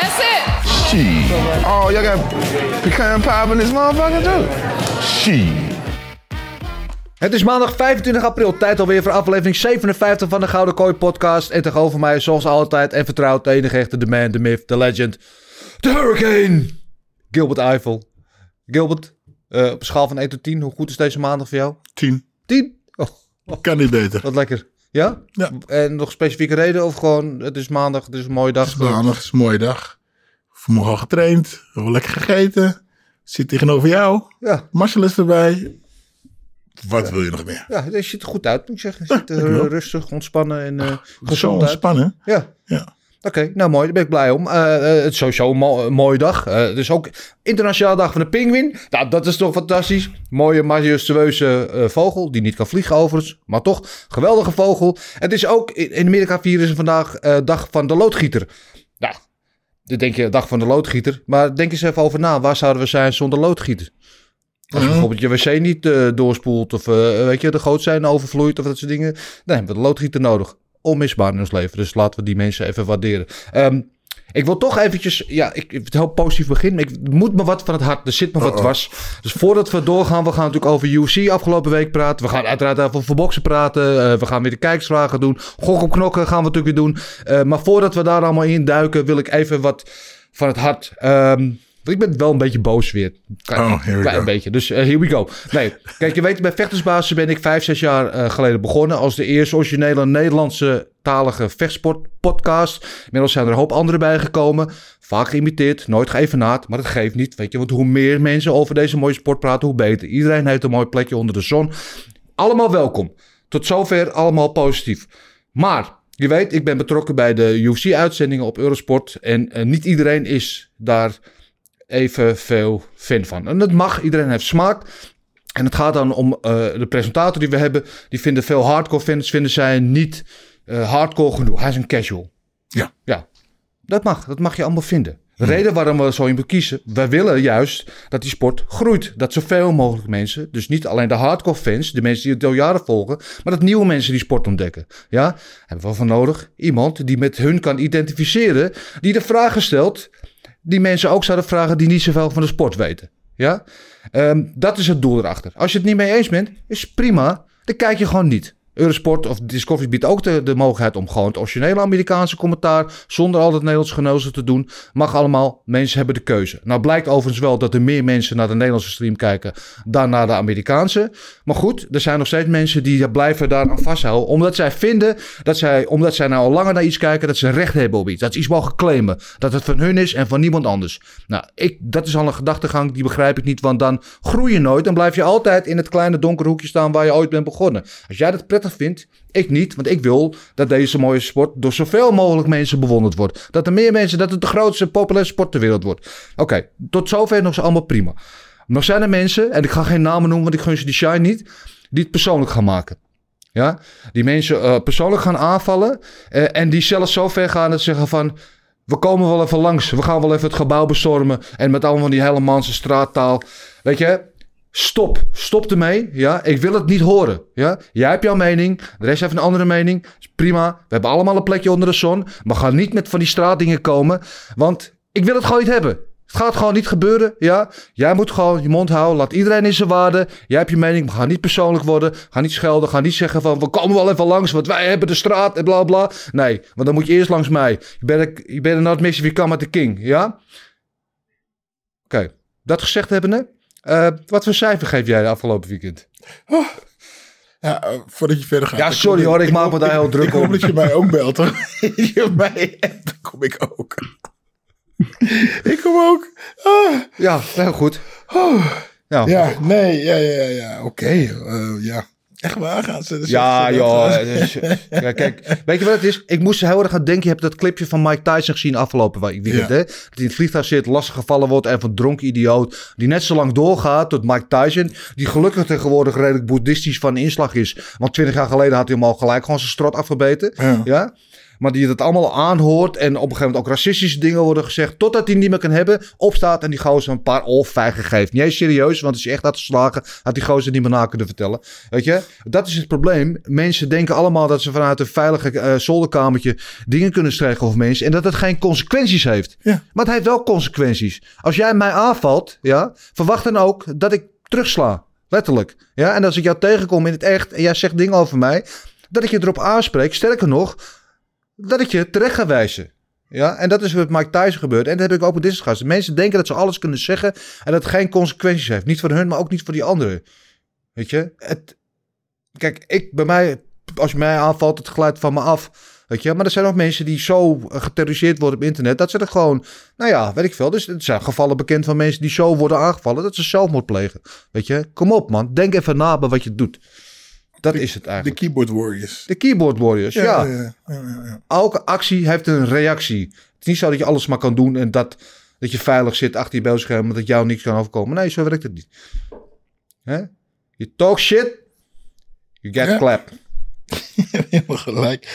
That's it. Shit. Oh, y'all got pecan pie in this motherfucker too? Shit. Het is maandag 25 april, tijd alweer voor aflevering 57 van de Gouden Kooi podcast. En tegenover mij, zoals altijd en vertrouwd, de enige echte, de man, de myth, de legend, de hurricane, Gilbert Eiffel. Gilbert, eh, op een schaal van 1 tot 10, hoe goed is deze maandag voor jou? 10. 10? Oh, Kan niet beter. wat lekker. Ja? Ja. En nog specifieke reden of gewoon, het is maandag, het is een mooie dag? Maandag is een mooie dag. Vanmorgen al getraind. Wel lekker gegeten. Zit tegenover jou. Ja, Marcel is erbij. Wat wil je nog meer? ja, het ziet er goed uit, moet ik zeggen. Het ziet er eh, rustig, ontspannen en eh Zo gezond uit. ontspannen. Ja. Ja. Oké, nou mooi, daar ben ik blij om. Eh, eh, het is sowieso een, mo- een mooie dag. Eh, het is ook Internationale Dag van de Pinguïn. Nou, dat is toch fantastisch. Mooie, majestueuze vogel, die niet kan vliegen overigens. Maar toch, geweldige vogel. Het is ook, in in Amerika vieren ze vandaag Dag van de Loodgieter. Nou, dan denk je Dag van de Loodgieter. Maar denk eens even over na, waar zouden we zijn zonder loodgieter? Als je bijvoorbeeld je wc niet doorspoelt of weet je, de gootsteen overvloeit of dat soort dingen. Dan hebben we de loodgieter nodig. Onmisbaar in ons leven. Dus laten we die mensen even waarderen. Ehm, ik wil toch eventjes, ja, ik, ik heel positief beginnen. Ik moet me wat van het hart, er zit me wat dwars. Dus voordat we doorgaan, we gaan natuurlijk over UFC afgelopen week praten. We gaan uiteraard over verboksen praten. Eh, we gaan weer de kijksvragen doen. Gok op knokken gaan we natuurlijk weer doen. Eh, maar voordat we daar allemaal in duiken, wil ik even wat van het hart. Ehm, ik ben wel een beetje boos weer. Klein, Oh, here we klein go. beetje. Dus eh, here we go. Nee, kijk, je weet, bij Vechtersbasis ben ik vijf, zes jaar eh, geleden begonnen. Als de eerste originele Nederlandse talige vechtsportpodcast. Inmiddels zijn er een hoop anderen bijgekomen. Vaak geïmiteerd, nooit geëvenaard. Maar dat geeft niet, weet je. Want hoe meer mensen over deze mooie sport praten, hoe beter. Iedereen heeft een mooi plekje onder de zon. Allemaal welkom. Tot zover allemaal positief. Maar je weet, ik ben betrokken bij de UFC-uitzendingen op Eurosport. En eh, niet iedereen is daar even veel fan van. En dat mag, iedereen heeft smaak. En het gaat dan om eh, de presentator die we hebben. Die vinden veel hardcore fans vinden zij niet eh, hardcore genoeg. Hij is een casual. Ja. Ja, dat mag. Dat mag je allemaal vinden. De reden waarom we zo in kiezen, wij willen juist dat die sport groeit. Dat zoveel mogelijk mensen, dus niet alleen de hardcore fans, de mensen die het al jaren volgen, maar dat nieuwe mensen die sport ontdekken. Ja, hebben we voor nodig iemand die met hun kan identificeren, die de vragen stelt die mensen ook zouden vragen die niet zoveel van de sport weten. Ja, Ehm, dat is het doel erachter. Als je het niet mee eens bent, is prima. Dan kijk je gewoon niet. Eurosport of Discovery biedt ook de, de mogelijkheid om gewoon het originele Amerikaanse commentaar zonder al het Nederlands geneuzel te doen. Mag allemaal. Mensen hebben de keuze. Nou blijkt overigens wel dat er meer mensen naar de Nederlandse stream kijken dan naar de Amerikaanse. Maar goed, er zijn nog steeds mensen die blijven daar aan vasthouden. Omdat zij vinden dat zij, omdat zij nou al langer naar iets kijken, dat ze recht hebben op iets. Dat ze iets mogen claimen. Dat het van hun is en van niemand anders. Nou, ik, dat is al een gedachtegang, die begrijp ik niet. Want dan groei je nooit. Dan blijf je altijd in het kleine donkere hoekje staan waar je ooit bent begonnen. Als jij dat prettig vindt, ik niet. Want ik wil dat deze mooie sport door zoveel mogelijk mensen bewonderd wordt. Dat er meer mensen, dat het de grootste populaire sport ter wereld wordt. Oké, tot zover nog zo allemaal prima. Nog zijn er mensen, en ik ga geen namen noemen, want ik gun ze die shine niet, die het persoonlijk gaan maken. Ja, die mensen eh, persoonlijk gaan aanvallen. eh, en die zelfs zo ver gaan dat ze zeggen van. We komen wel even langs. We gaan wel even het gebouw bestormen. En met allemaal van die Hellemanse straattaal. Weet je, stop. Stop ermee. Ja, ik wil het niet horen. Ja, jij hebt jouw mening. De rest heeft een andere mening. Prima. We hebben allemaal een plekje onder de zon. Maar ga niet met van die straatdingen komen. Want ik wil het gewoon niet hebben. Het gaat gewoon niet gebeuren, ja. Jij moet gewoon je mond houden. Laat iedereen in zijn waarde. Jij hebt je mening, maar ga niet persoonlijk worden. Ga niet schelden. Ga niet zeggen van, we komen wel even langs, want wij hebben de straat en bla bla. Nee, want dan moet je eerst langs mij. Je bent je bent not you come at the king, ja? Oké, dat gezegd hebbende. Eh wat voor cijfer geef jij de afgelopen weekend? Ja, eh, voordat je verder gaat. Ja, sorry hoor, ik maak me daar heel druk ik hoop dat je mij ook belt. hoor. je mij appt, dan kom ik ook. ik kom ook. Ah, Ja, heel goed. oh. Ja, Ja, nee, ja, ja, ja, ja. oké. eh, ja, Echt waar? Gaan ze dus Ja, joh. dus, ja, kijk, weet je wat het is? Ik moest heel erg aan denken. Je hebt dat clipje van Mike Tyson gezien afgelopen weekend. Ja. Hè? Dat hij in het vliegtuig zit, lastig gevallen wordt. En van dronken idioot. Die net zo lang doorgaat tot Mike Tyson. Die gelukkig tegenwoordig redelijk boeddhistisch van inslag is. Want twintig jaar geleden had hij hem al gelijk gewoon zijn strot afgebeten. Ja. Ja? Maar die het allemaal aanhoort. En op een gegeven moment ook racistische dingen worden gezegd. Totdat hij niet meer kan hebben. Opstaat en die gozer een paar oorvijgen geeft. Niet eens serieus, want als hij echt had geslagen. Had die gozer niet meer na kunnen vertellen. Weet je? Dat is het probleem. Mensen denken allemaal dat ze vanuit een veilige eh, zolderkamertje. dingen kunnen strijken over mensen. En dat het geen consequenties heeft. Ja. Maar het heeft wel consequenties. Als jij mij aanvalt. Ja, verwacht dan ook dat ik terugsla. Letterlijk. Ja, en als ik jou tegenkom in het echt. en jij zegt dingen over mij. dat ik je erop aanspreek. Sterker nog dat ik je terecht ga wijzen. Ja, en dat is wat Mike Tyson gebeurt. En dat heb ik ook met dit gast. Mensen denken dat ze alles kunnen zeggen en dat het geen consequenties heeft. Niet voor hun, maar ook niet voor die anderen. Weet je? Het, kijk, ik, bij mij, als je mij aanvalt, het glijdt van me af. Weet je? Maar er zijn ook mensen die zo eh, geterroriseerd worden op internet, dat ze er gewoon, nou ja, weet ik veel. Dus er zijn gevallen bekend van mensen die zo worden aangevallen, dat ze zelfmoord plegen. Weet je? Kom op man, denk even na bij wat je doet. Dat is het De eigenlijk. keyboard warriors. De keyboard warriors, ja. ja, ja, ja, ja. Elke actie heeft een reactie. Het is niet zo dat je alles maar kan doen en dat, dat je veilig zit achter je beeldscherm, dat jou niks kan overkomen. Nee, zo werkt het niet. You talk shit, you get clap. Helemaal gelijk.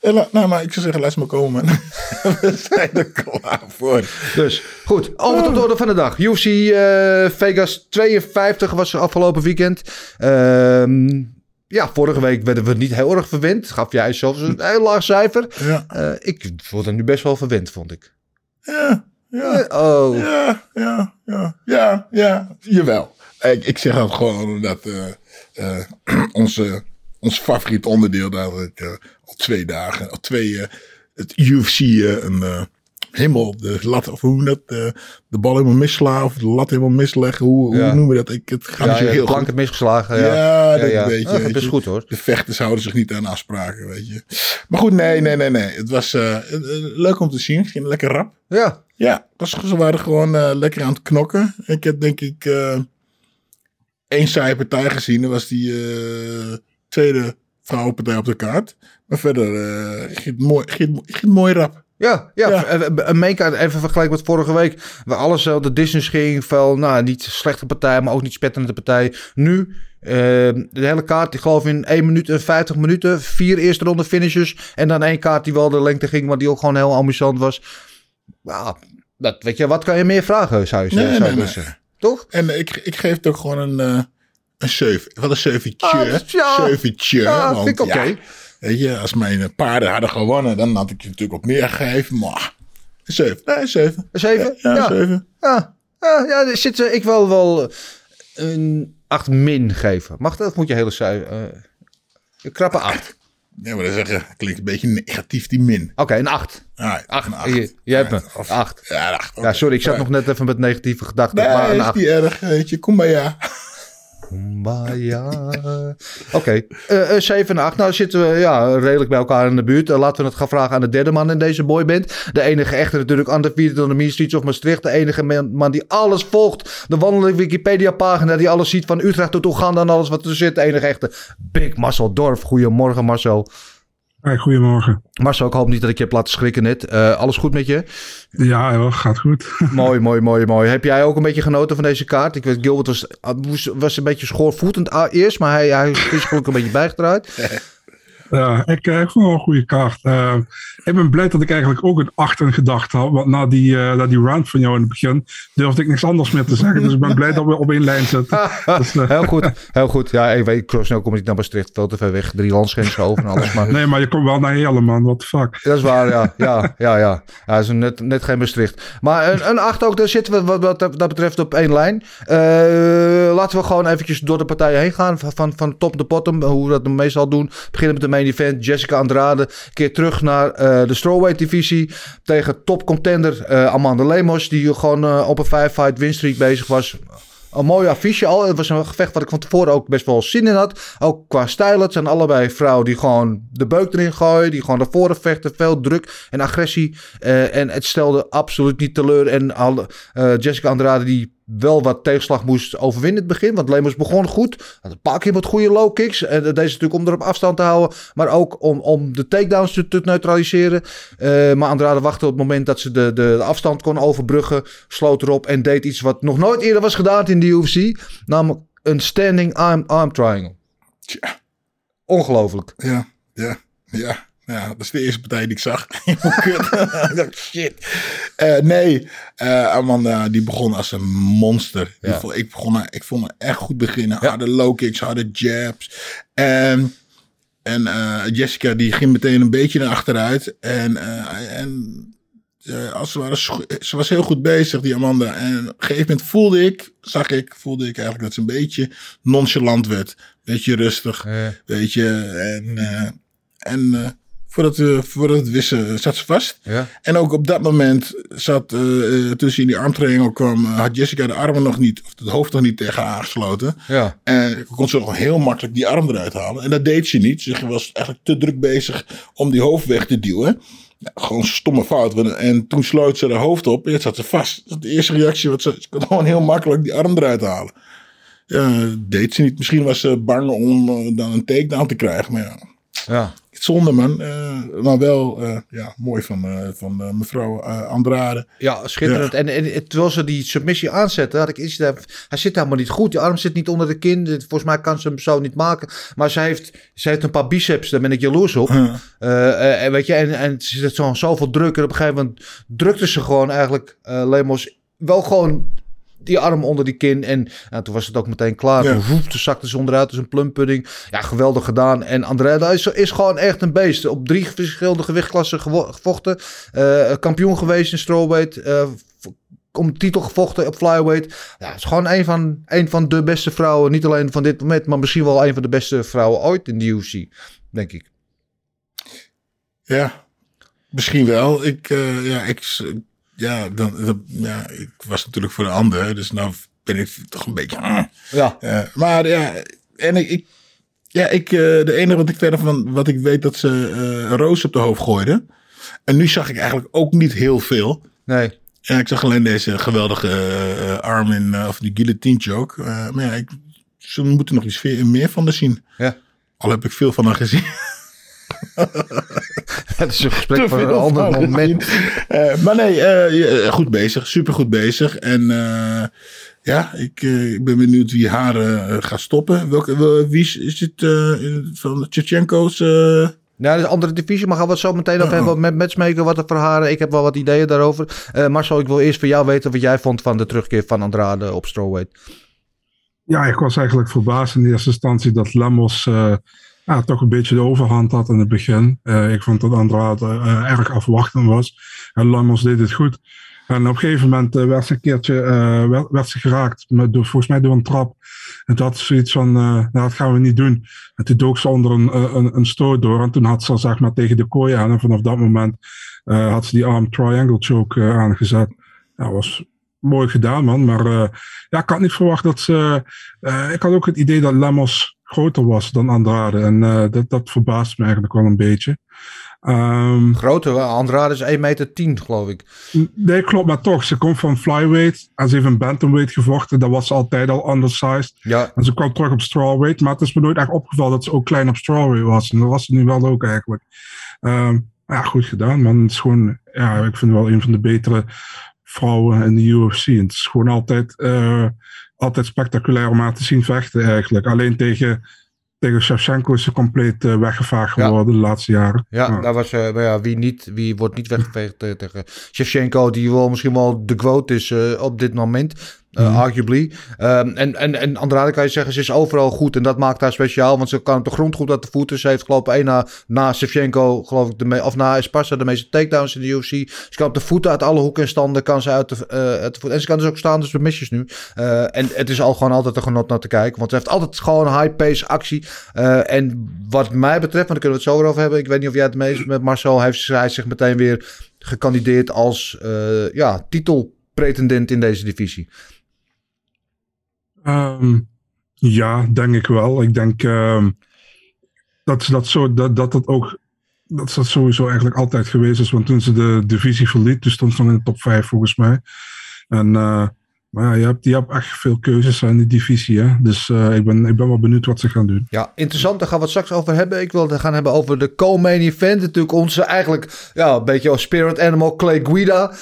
La- nou, maar ik zou zeggen, laat ze maar komen. We zijn er klaar voor. Dus goed, over tot de orde van de dag. UFC eh, Vegas 52 was afgelopen weekend. Ehm, ja, vorige week werden we niet heel erg verwend. Gaf jij zelfs een heel laag cijfer. Ja, Eh, ik word er nu best wel verwend, vond ik. ja, ja. Eh, oh. Ja, ja, ja, ja, ja, jawel. Ik, ik zeg dat gewoon omdat eh, onze, ons favoriet onderdeel, dat ik al twee dagen, al twee, het UFC een, helemaal de lat, of hoe noem dat, eh, de bal helemaal misslaan of de lat helemaal misleggen, hoe, Ja. hoe noemen we dat? Ik, het gaat Ja, ja, heel goed. het misgeslagen. Ja, Ja, dat ja. weet je. Dat weet is goed hoor. De vechters houden zich niet aan afspraken, weet je. Maar goed, nee, nee, nee, nee. Het was eh, eh, leuk om te zien. Het ging lekker rap. Ja, Ja, was, ze waren gewoon lekker aan het knokken. Ik heb denk ik één saaie partij gezien. Dat was die tweede vrouwenpartij op de kaart. Maar verder eh, ging, het mooi, ging, ging mooi rap. Ja, ja, Ja. een- make even vergelijken met vorige week. Waar alles zo de distance ging. Nou, niet slechte partij, maar ook niet spetterende partij. Nu, eh, de hele kaart, ik geloof in 1 minuut en 50 minuten. Vier eerste ronde finishes. En dan één kaart die wel de lengte ging, maar die ook gewoon heel amusant was. Ja, dat, weet je, wat kan je meer vragen, zou je, Nee, zou je nee, willen nee. zeggen. Toch? En eh, ik, ik geef het ook gewoon een, eh een 7. Wat een 7 Ah, ja. Vind ik oké. ja, weet je, als mijn eh, paarden hadden gewonnen, dan had ik je natuurlijk ook meer gegeven. Maar een 7. Nee, een 7. Een zeven? Ja, Ja. een 7. Ja, ja, ja er zit, eh, ik wil wel eh, een 8 min geven. Mag dat? Of moet je hele cijfer... eh, een krappe 8. Nee, maar dat zeggen, klinkt een beetje negatief, die min. Oké, een 8. Ah, Acht. een acht. Je, je hebt me. Ja, of- Acht. Ja, een acht. Ja, oké. sorry, ik zat Ja. nog net even met negatieve gedachten. Nee, maar een is acht. niet erg, weet je. Kom maar ja. Kumbaya. Oké, eh, eh, 7 en 8. Nou zitten we ja, redelijk bij elkaar in de buurt. Eh, laten we het gaan vragen aan de derde man in deze boyband. De enige echte natuurlijk undefeated on the Mean Streets of Maastricht. De enige man, die alles volgt. De wandelende Wikipedia pagina die alles ziet van Utrecht tot Oeganda en alles wat er zit. De enige echte Big Marcel Dorf. Goedemorgen Marcel. Hey, goedemorgen. Marcel, ik hoop niet dat ik je heb laten schrikken net. Eh, alles goed met je? Ja, joh, gaat goed. mooi, mooi, mooi, mooi. Heb jij ook een beetje genoten van deze kaart? Ik weet, Gilbert was, moest- was een beetje schoorvoetend ah, eerst, maar hij, hij is gelukkig een beetje bijgedraaid. Ja, ik, eh, ik vond wel een goede kaart. Eh, ik ben blij dat ik eigenlijk ook een 8 in gedacht had. Want na die, eh, na die round van jou in het begin durfde ik niks anders meer te zeggen. Dus ik ben blij dat we op één lijn zitten. Dus, eh, heel goed, heel goed. Ja, ik weet, snel kom ik naar Maastricht, veel te ver weg. Drie landsgrenzen over en alles. Maar nee, maar je komt wel naar Heerlen, man. What the fuck. dat is waar, ja. Ja, ja, ja. ja is net, net geen Maastricht. Maar een, een 8 ook, daar zitten we wat, wat dat betreft op één lijn. Laten we gewoon eventjes door de partijen heen gaan. Van, van, top naar bottom, hoe we dat meestal doen. Beginnen met de main event. Jessica Andrade. Keer terug naar eh, de strawweight divisie. Tegen top contender eh, Amanda Lemos. Die gewoon eh, op een 5-fight winstreak bezig was. Een mooi affiche al. Het was een gevecht wat ik van tevoren ook best wel zin in had. Ook qua stijl. Het zijn allebei vrouwen die gewoon de beuk erin gooien. Die gewoon naar voren vechten. Veel druk en agressie. En het stelde absoluut niet teleur. En Jessica Andrade die wel wat tegenslag moest overwinnen in het begin. Want Lemos begon goed. Had een paar keer wat goede low kicks. En dat deed ze natuurlijk om er op afstand te houden. Maar ook om, om de takedowns te, te neutraliseren. Eh, maar Andrade wachtte op het moment dat ze de, de, de afstand kon overbruggen. Sloot erop en deed iets wat nog nooit eerder was gedaan in de UFC. Namelijk een standing arm, arm triangle. Tja. Ongelooflijk. Ja, ja, ja. Ja, dat is de eerste partij die ik zag. Ik dacht, shit. Eh, nee, eh, Amanda die begon als een monster. Ja. vond- ik, begon, ik vond haar echt goed beginnen. Harde low kicks, harde jabs. En, en eh, Jessica die ging meteen een beetje naar achteruit. En, en als ze, waren, ze was heel goed bezig, die Amanda. En op een gegeven moment voelde ik, zag ik, voelde ik eigenlijk dat ze een beetje nonchalant werd. Beetje rustig. Weet je, en, en voordat, we, voordat we het wisten, zat ze vast. Ja. En ook op dat moment zat, eh, eh, toen ze in die armtriangle kwam, eh, had Jessica de armen nog niet, of het hoofd nog niet tegen haar aangesloten. Ja. En kon ze nog heel makkelijk die arm eruit halen. En dat deed ze niet. Ze was eigenlijk te druk bezig om die hoofd weg te duwen. Ja, gewoon stomme fout. En toen sloot ze haar hoofd op en het zat ze vast. Dat de eerste reactie. Want ze, ze kon gewoon heel makkelijk die arm eruit halen. Ja, deed ze niet. Misschien was ze bang om eh, dan een takedown te krijgen. Maar ja, Ja. Zonde man. Eh, maar wel eh, ja, mooi van, eh, van mevrouw Andrade. Ja, schitterend. En, en terwijl ze die submissie aanzetten, had ik iets. Hij zit helemaal niet goed. Die arm zit niet onder de kin. Volgens mij kan ze hem zo niet maken. Maar ze heeft, ze heeft een paar biceps, daar ben ik jaloers op. En weet je, en, en ze zit zo, zoveel druk. En op een gegeven moment drukte ze gewoon eigenlijk Lemos wel gewoon die arm onder die kin. En nou, toen was het ook meteen klaar. Ja. Toen zakte ze onderuit als een plumpudding. Ja, geweldig gedaan. En Andrade is, is gewoon echt een beest. Op drie verschillende gewichtklassen gevochten. Eh, kampioen geweest in strawweight. v- om titel gevochten op flyweight. Ja, het is gewoon een van, een van de beste vrouwen. Niet alleen van dit moment, maar misschien wel een van de beste vrouwen ooit in de UFC. Denk ik. Ja, misschien wel. Ik, eh, ja, ik, ja, dan, dan- ja, ik was natuurlijk voor de ander. Dus nou ben ik toch een beetje... ah. Ja. Ja, maar ja, en ik, ik ja, ik, eh, de enige wat ik verder van, wat ik weet dat ze eh, een roos op de hoofd gooiden. En nu zag ik eigenlijk ook niet heel veel. Nee. Ja, ik zag alleen deze geweldige eh, arm in, eh, of die guillotine. Eh, maar ja, ik, ze moeten nog iets meer van haar zien. Ja. Al heb ik veel van haar gezien. Het is een gesprek Te voor een ander moment. Eh, maar nee, eh, ja, goed bezig. Super goed bezig. En eh, ja, ik, eh, ik ben benieuwd wie haar eh, gaat stoppen. Welke, wel- wie is, is het eh, van Tchevchenko's? eh, Ja, dat is een andere divisie, maar gaan we het zo meteen Oh. hebben met matchmaker, wat er voor haar. Ik heb wel wat ideeën daarover. Eh Marcel, ik wil eerst van jou weten wat jij vond van de terugkeer van Andrade op strawweight. Ja, ik was eigenlijk verbaasd in eerste instantie dat Lemos eh, ja, toch een beetje de overhand had in het begin. Eh, ik vond dat Andrade eh, erg afwachtend was. En Lemos deed het goed. En op een gegeven moment eh, werd ze een keertje werd, werd ze geraakt, met, door, volgens mij door een trap. En had ze zoiets van, nou, dat gaan we niet doen. En toen dook ze onder een, een, een stoot door. En toen had ze zeg maar tegen de kooi aan. En vanaf dat moment had ze die arm triangle choke aangezet. Dat was mooi gedaan, man. Maar ja, ik had niet verwacht dat ze... ik had ook het idee dat Lemos groter was dan Andrade. En eh, dat, dat verbaast me eigenlijk wel een beetje. Ehm, Grote, Andrade is 1 meter 10, geloof ik. nee, klopt, maar toch. Ze komt van flyweight. En ze heeft een bantamweight gevochten. Dat was ze altijd al undersized. Ja, En ze kwam terug op strawweight. Maar het is me nooit echt opgevallen dat ze ook klein op strawweight was. En dat was ze nu wel ook eigenlijk. Maar ja, goed gedaan, man. Het is gewoon... Ja, ik vind het wel een van de betere vrouwen in de UFC. En het is gewoon altijd, eh, altijd spectaculair om haar te zien vechten eigenlijk. Alleen tegen, tegen Shevchenko is ze compleet eh, weggevaagd Ja. geworden de laatste jaren. ja, daar was, maar ja wie, niet, wie wordt niet weggeveegd eh, tegen Shevchenko, die wel misschien wel de quote is op dit moment. Eh, Arguably. Ehm, en, en, en Andrade kan je zeggen, ze is overal goed. En dat maakt haar speciaal. Want ze kan op de grond goed uit de voeten. Ze heeft geloof ik één na, na Shevchenko, geloof ik, de me, of na Esparza de meeste takedowns in de UFC. Ze kan op de voeten uit alle hoeken en standen. Kan ze uit de, eh, uit de voeten. En ze kan dus ook staan, dus misjes nu. Eh, en het is al gewoon altijd een genot naar te kijken. Want ze heeft altijd gewoon high-pace actie. Eh, en wat mij betreft, want daar kunnen we het zo over hebben. Ik weet niet of jij het mee eens met Marcel. Heeft hij zich meteen weer gekandideerd als ja, titelpretendent in deze divisie. Ehm, ja, denk ik wel. Ik denk ehm, dat, dat, zo, dat, dat dat ook dat dat sowieso eigenlijk altijd geweest is. Want toen ze de divisie verliet, toen stond ze nog in de top 5 volgens mij. En eh, Maar ja, je hebt, je hebt echt veel keuzes in die divisie. Hè? Dus eh, ik, ben, ik ben wel benieuwd wat ze gaan doen. Ja, interessant. Daar gaan we het straks over hebben. Ik wil het gaan hebben over de co-main event. Natuurlijk onze eigenlijk ja, een beetje als spirit animal Clay Guida.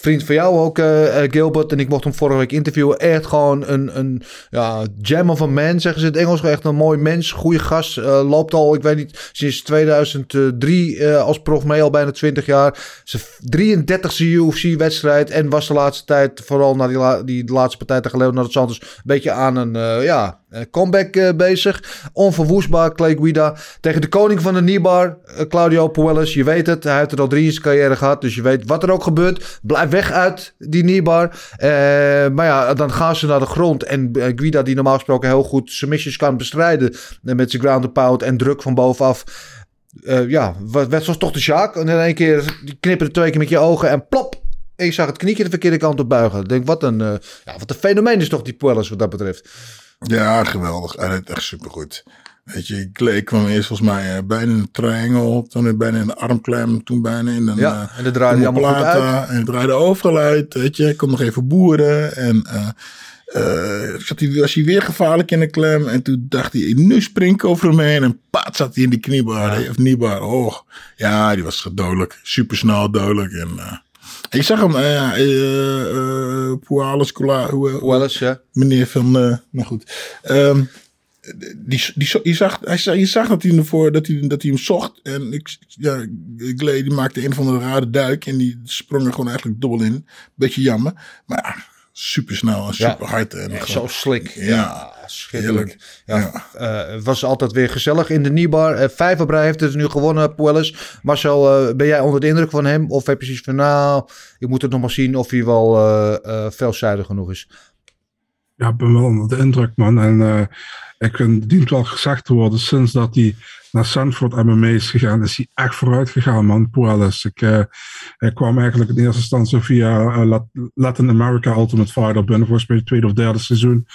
Vriend van jou ook, eh, eh, Gilbert. En ik mocht hem vorige week interviewen. Echt gewoon een, een ja, gem of a man, zeggen ze in het Engels. Echt een mooi mens, goede gast. Eh, loopt al, ik weet niet, sinds 2003 eh, als prof mee, al bijna 20 jaar. Zijn 33e UFC-wedstrijd. En was de laatste tijd, vooral na die, la- die laatste partij tegen Leonardo Santos, een beetje aan een ja, comeback eh, bezig. Onverwoestbaar, Clay Guida. Tegen de koning van de Nibar, eh, Claudio Puelles. Je weet het, hij heeft er al drie in zijn carrière gehad. Dus je weet wat er ook gebeurt. Blijf weg uit die Nibar. Eh, maar ja, dan gaan ze naar de grond. En eh, Guida, die normaal gesproken heel goed submissions kan bestrijden. eh, met zijn ground and pound en druk van bovenaf. Eh, ja, werd zoals toch de Sjaak. En in één keer knipperde twee keer met je ogen en plop. Je zag het knietje de verkeerde kant op buigen. Ik denk, wat een, eh, ja, wat een fenomeen is toch die Puelles wat dat betreft. Ja, geweldig. Hij deed echt supergoed. Weet je, Clay kwam eerst volgens mij eh, bijna in een triangle, toen bijna in een armklem, toen bijna in een Ja, eh, en dat draaide allemaal goed omoplata. En het draaide overal uit, weet je. Kon nog even boeren en eh, zat hij, was hij weer gevaarlijk in de klem. En toen dacht hij, nu spring ik over hem heen en paat zat hij in die kniebar, of kniebar. Oh, ja, die was dodelijk. Supersnel dodelijk en... ik zag hem, Puales, hoe- Puelles, ja. meneer van, eh nou goed. Ehm, die, die, je, zag, hij, je zag dat hij, ervoor, dat, hij, dat hij hem zocht. En ik, ja, Glay die maakte een van de rare duik. En die sprong er gewoon eigenlijk dubbel in. Beetje jammer. Maar ja, super snel en Ja. super hard. En Ja, zo slik. Ja, Ja, schitterlijk. Ja, Ja. eh, het was altijd weer gezellig in de Nibar. Eh, vijf op rij heeft het nu gewonnen, Puelles. Marcel, eh, ben jij onder de indruk van hem? Of heb je zoiets van, nou, ik moet het nog maar zien of hij wel veelzijdig genoeg is? Ja, ik ben wel onder de indruk, man. En ik vind, het dient wel gezegd te worden, sinds dat hij naar Sanford MMA is gegaan, is hij echt vooruit gegaan, man. Puelles. Ik, eh, ik kwam eigenlijk in eerste instantie via Lat- Latin America Ultimate Fighter binnen, volgens mij het tweede of derde seizoen,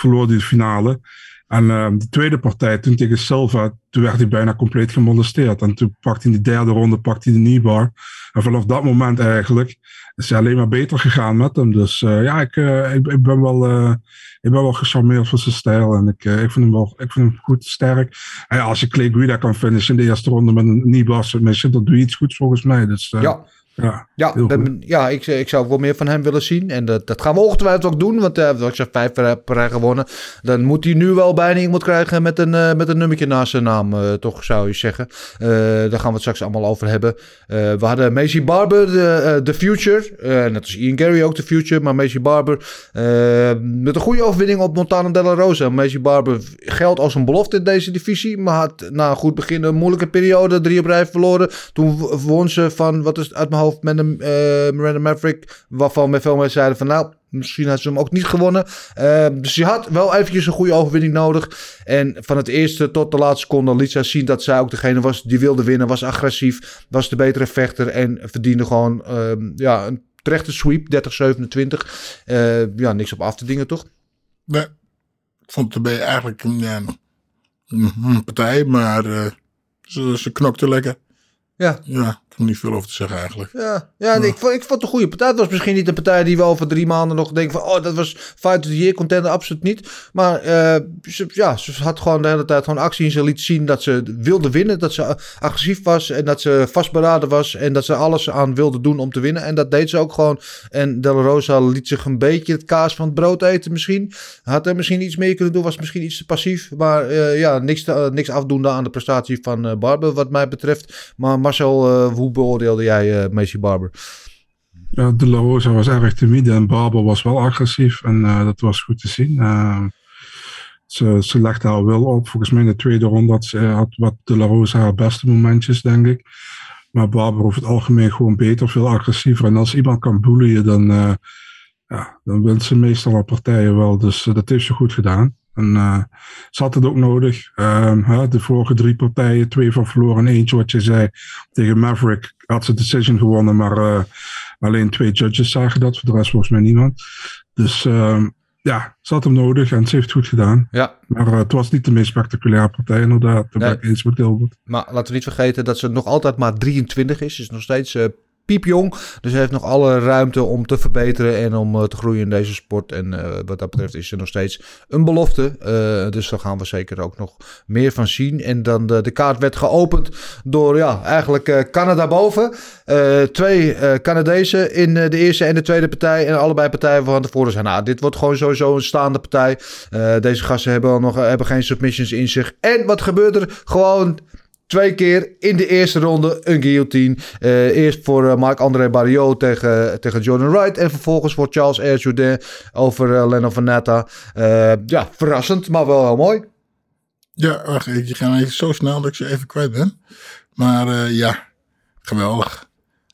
verloor hij de finale. En eh, de tweede partij, toen tegen Silva, toen werd hij bijna compleet gemolesteerd. En toen pakte hij in de derde ronde pakte hij de kneebar. En vanaf dat moment eigenlijk is hij alleen maar beter gegaan met hem. Dus eh, ja, ik, eh, ik, ik ben wel, eh, ik ben wel gecharmeerd van zijn stijl. En ik, ik, vind hem wel, ik vind hem goed sterk. En als je Clay Guida kan finishen in de eerste ronde met een kneebar submission, dan doe je iets goeds volgens mij. Dus Ja. Ja, Ja, ja ik, ik zou ook wel meer van hem willen zien. En dat, dat gaan we ongetwijfeld ook doen. Want eh wat ik zeg, vijf per, rij gewonnen. Dan moet hij nu wel bijna iemand krijgen met een, eh, met een nummertje naast zijn naam. eh, toch zou je zeggen. Eh, daar gaan we het straks allemaal over hebben. Eh, we hadden Macy Barber, de, eh, de Future. Eh, net als Ian Gary ook de Future. Maar Macy Barber eh, met een goede overwinning op Montana de la Rosa. Macy Barber geldt als een belofte in deze divisie. Maar had na een goed begin een moeilijke periode. Drie op rij verloren. Toen won ze van, wat is het uit mijn hoofd, met een eh, Miranda Maverick. Waarvan met veel mensen zeiden van nou, misschien had ze hem ook niet gewonnen. Eh, dus je had wel eventjes een goede overwinning nodig. En van het eerste tot de laatste seconde liet zij zien dat zij ook degene was die wilde winnen. Was agressief, was de betere vechter en verdiende gewoon ehm, ja, een terechte sweep, 30-27. Eh, ja, niks op af te dingen toch? Nee, ik vond het eigenlijk een, ja, een, een partij. Maar ze, ze knokte lekker. Ja, Ja, niet veel over te zeggen eigenlijk. Ja, ja ik, vond, ik vond het een goede partij. Het was misschien niet een partij die we over drie maanden nog denken van... oh, dat was fight of the year contender, absoluut niet. Maar eh, ze, ja, ze had gewoon de hele tijd gewoon actie en ze liet zien dat ze wilde winnen. Dat ze agressief was en dat ze vastberaden was. En dat ze alles aan wilde doen om te winnen. En dat deed ze ook gewoon. En Del Rosa liet zich een beetje het kaas van het brood eten misschien. Had er misschien iets mee kunnen doen, was misschien iets te passief. Maar eh, ja, niks, te- niks afdoende aan de prestatie van eh, Barber wat mij betreft. Maar Marcel, eh, hoe beoordeelde jij eh Macy Barber? Ja, de La Rosa was erg timide en Barber was wel agressief. En eh, dat was goed te zien. Eh, ze, ze legde haar wel op. Volgens mij in de tweede ronde had, ze, had wat De La Rosa haar beste momentjes, denk ik. Maar Barber over het algemeen gewoon beter, veel agressiever. En als iemand kan bullyen, dan, eh, ja, dan wint ze meestal al partijen wel. Dus eh, dat heeft ze goed gedaan. En eh, ze had het ook nodig. Ehm, hè, de vorige drie partijen, twee van verloren en eentje wat je zei. Tegen Maverick had ze decision gewonnen, maar eh, alleen twee judges zagen dat. Voor de rest volgens mij niemand. Dus ehm, ja, ze had hem nodig en ze heeft het goed gedaan. Ja, Maar eh, het was niet de meest spectaculaire partij inderdaad. Daar ben ik eens met Gilbert. maar laten we niet vergeten dat ze nog altijd maar 23 is. Is nog steeds piepjong. Dus hij heeft nog alle ruimte om te verbeteren en om eh, te groeien in deze sport. En eh, wat dat betreft is er nog steeds een belofte. Eh, dus daar gaan we zeker ook nog meer van zien. En dan de, kaart werd geopend door ja, eigenlijk Canada boven. Twee Canadezen in de eerste en de tweede partij. En allebei partijen van tevoren zijn. Nou, dit wordt gewoon sowieso een staande partij. Deze gasten hebben, al nog, hebben geen submissions in zich. En wat gebeurt er? Gewoon twee keer in de eerste ronde een guillotine. Eh, eerst voor eh, Marc-André Barriot tegen, tegen Jordan Wright. En vervolgens voor Charles Air Jourdain over uh, Leno Vanetta. Ja, verrassend, maar wel heel mooi. Ja, wacht, je gaat even zo snel dat ik ze even kwijt ben. Maar ja, geweldig.